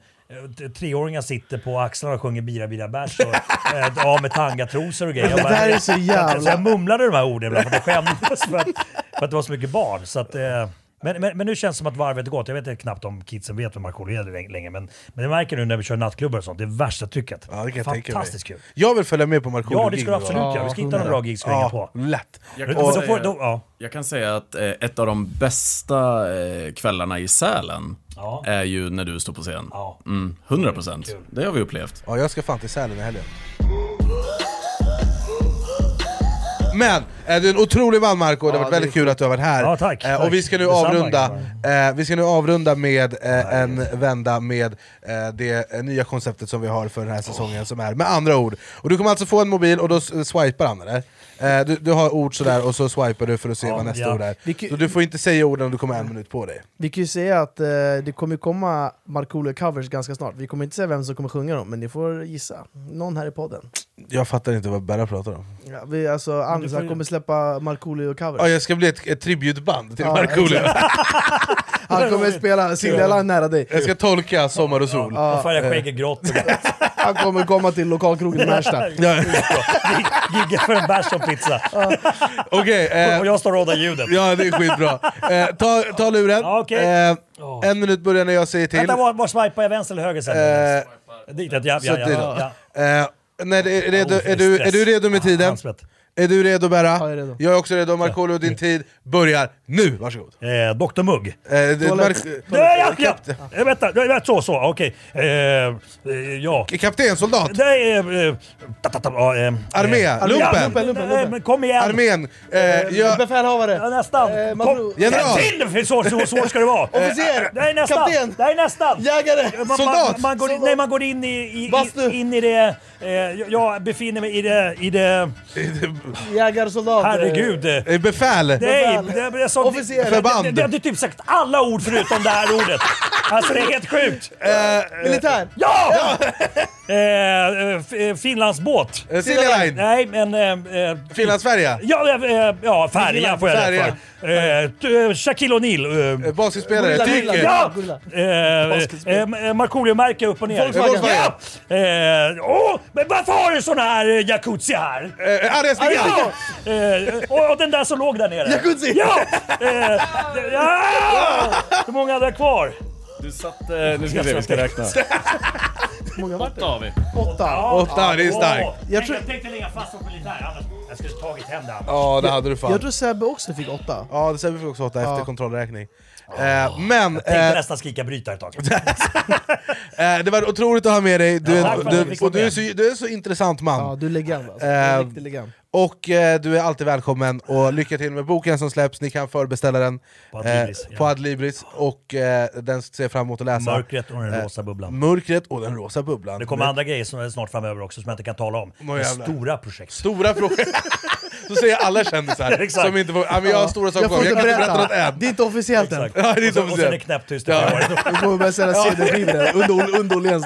Eh, Treåringar sitter på axlarna och sjunger bira bira bärs och eh, ja, med tangatrosor och grejer. Jag Det där är så jävla- Så jag mumlade de här orden ibland för att jag skämdes för att, för att det var så mycket barn. Så att, eh, men, men, men nu känns det som att varvet är gått. Jag vet knappt om kidsen vet vad Markoolio är länge- länge. Men, men det märker nu när vi kör nattklubbar och sånt. Det är värsta trycket. Ja, det kan jag. Fantastiskt kul. Jag vill följa med på Markoolio Ja, det ska du absolut göra. Vi ska hitta några bra gigs att hänga på. Lätt. Jag kan, då säga, får- då- ja. jag kan säga att eh, ett av de bästa eh, kvällarna i Sälen Ja. är ju när du står på scen. Ja. Mm, 100 procent. Kul. Det har vi upplevt. Ja, jag ska fan till Sälen i helgen. Men, du är en otrolig man Marco, det har Ja, varit väldigt kul att du har varit här. Ja, tack. Eh, och Tack. vi ska nu Detsamma, avrunda, eh, vi ska nu avrunda med eh, en vända med eh, det eh, nya konceptet som vi har för den här säsongen som är med andra ord. Och du kommer alltså få en mobil och då swipar han eller? Eh, du, du har ord sådär och så swipar du för att se Ja, vad nästa ja. ord är. Så du får inte säga orden om du kommer en minut på dig. Vi kan ju säga att eh, det kommer komma Markoolio covers ganska snart. Vi kommer inte säga vem som kommer sjunga dem, men ni får gissa. Någon här i podden. Jag fattar inte vad Berra pratar om. Ja, vi, alltså, ju- kommer släppa Markoolio covers. Ja, jag ska bli ett, ett tributband till Ja, Markoolio. Han kommer spela Silja Line nära dig. Jag ska tolka Sommar och sol. Ja, Och färga skägget grått. han kommer komma till lokalkrogen i Märsta. Ja. Gigga för en bärs och pizza. Okej, eh, Och jag står och rådar ljudet. Ja, det är skitbra. Eh, ta, ta luren. Ja, okej. eh, En minut börjar när jag säger till. Vänta, var, var swipar jag? Vänster eller höger sen? Eh, Dit, ja, ja, så ja, ja, ja. Eh, när det är, redo, Oh, är, du, är du redo med tiden? Är du redo Berra? Ja, jag är redo. Jag är också redo, Markoolio din tid börjar nu, varsågod. Eh, Dr Mugg. Eh, det- Toalett. Mark- Nej, ja, ja. Eh, vänta, nej, så, så, okej. Eh, eh, ja. Kaptensoldat, Det är... Eh, ta, ta, ta, ja, eh, armé, eh, lumpen, Ja, lumpen, lumpen, eh, lumpen. men kom igen! armén, eh, jag, Befälhavare. Ja, nästan. Eh, Kom. General. Till! Så, så, så ska det vara. Officer. Det är nästan. Kapten. Är nästan. Jägare. Man, man, Soldat. man, går in, nej, man går in i, i, Bastu. in i det... Eh, jag befinner mig i det... I det Jägarsoldat. herregud. eh, eh, befäl, Nej, det, det, är så, Officer. Förband. det, det, det är typ sagt alla ord förutom det här ordet. Alltså det är helt sjukt. eh, Militär. Ja! eh, eh, f- eh, Finlandsbåt. eh, Silja Line, Nej, men... Eh, eh, Finlandsfärja, Ja, eh, ja, färja får jag rätt för. Eh, eh, Shaquille O'Neal. eh, Eh, basketspelare, gorilla. Ja! Eh, eh, Markoolio-märke upp och ner. Volkswagen. Ja! Eh, åh, men varför har du sån här eh, jacuzzi här? eh, Arga Ja! Eh, och, och den där som låg där nere. Jacuzzi. Ja! Eh, ja! Hur många hade jag kvar? Du satt... Eh, nu ska vi se, vi ska räkna. Hur många det? Åtta har vi. Åtta. Åtta, det är starkt. Jag tänk- tror- Jag tänkte lägga fast som militär, annars jag skulle tagit hem det annars. Ja, det hade du fan. Jag tror Sebbe också fick åtta. Ja, det säger vi också åtta efter kontrollräkning. Eh, men Tänkte eh, nästan skrika bryta ett tag. eh, det var otroligt att ha med dig, du, Ja, är- jag du, fick och du, är så, du är så intressant man. Ja, du är legend alltså. Eh, en legend. Och eh, du är alltid välkommen, och lycka till med boken som släpps, ni kan förbeställa den På Adlibris, eh, ja. Adlibris, och eh, den ser jag fram emot att läsa. Mörkret och den Eh, rosa bubblan. Mörkret och den rosa bubblan. Det kommer andra grejer som är snart framöver också som jag inte kan tala om. Stora projekt. Stora frågor. Så säger alla kändisar som inte får, ja, men jag har stora saker Jag får jag kan inte berätta något än. Det är inte officiellt än. Ja, det är inte så, och sen är det officiellt. knäpptyst. Ja. Vi kommer börja sälja CD-skivor under, under Åhléns.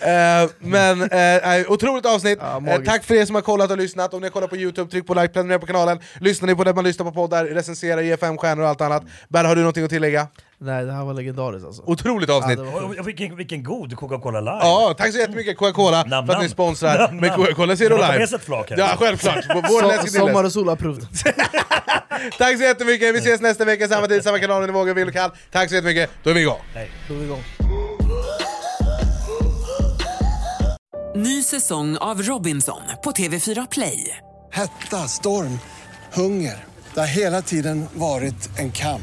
Eh, men eh, otroligt avsnitt, eh, tack för er som har kollat och lyssnat. Om ni kollar på Youtube, tryck på like, prenumerera på kanalen. Lyssnar ni på det man lyssnar på poddar, recensera, ge fem stjärnor och allt annat. Berra, har du någonting att tillägga? Nej, det här var legendariskt alltså. Otroligt avsnitt! Ja, var vilken, vilken god Coca-Cola Live. Ja, tack så jättemycket Coca-Cola Nam, för att ni sponsrar Nam, med. Coca-Cola Zero Live. ett flak här? Ja, självklart. Vår So, sommar och sol approved. Tack så jättemycket, vi ses nästa vecka, samma tid, samma kanal, ni vågar, vill och kan. Tack så jättemycket, då är vi igång. Då är vi igång. Ny säsong av Robinson på TV4 Play. Hetta, storm, hunger. Det har hela tiden varit en kamp.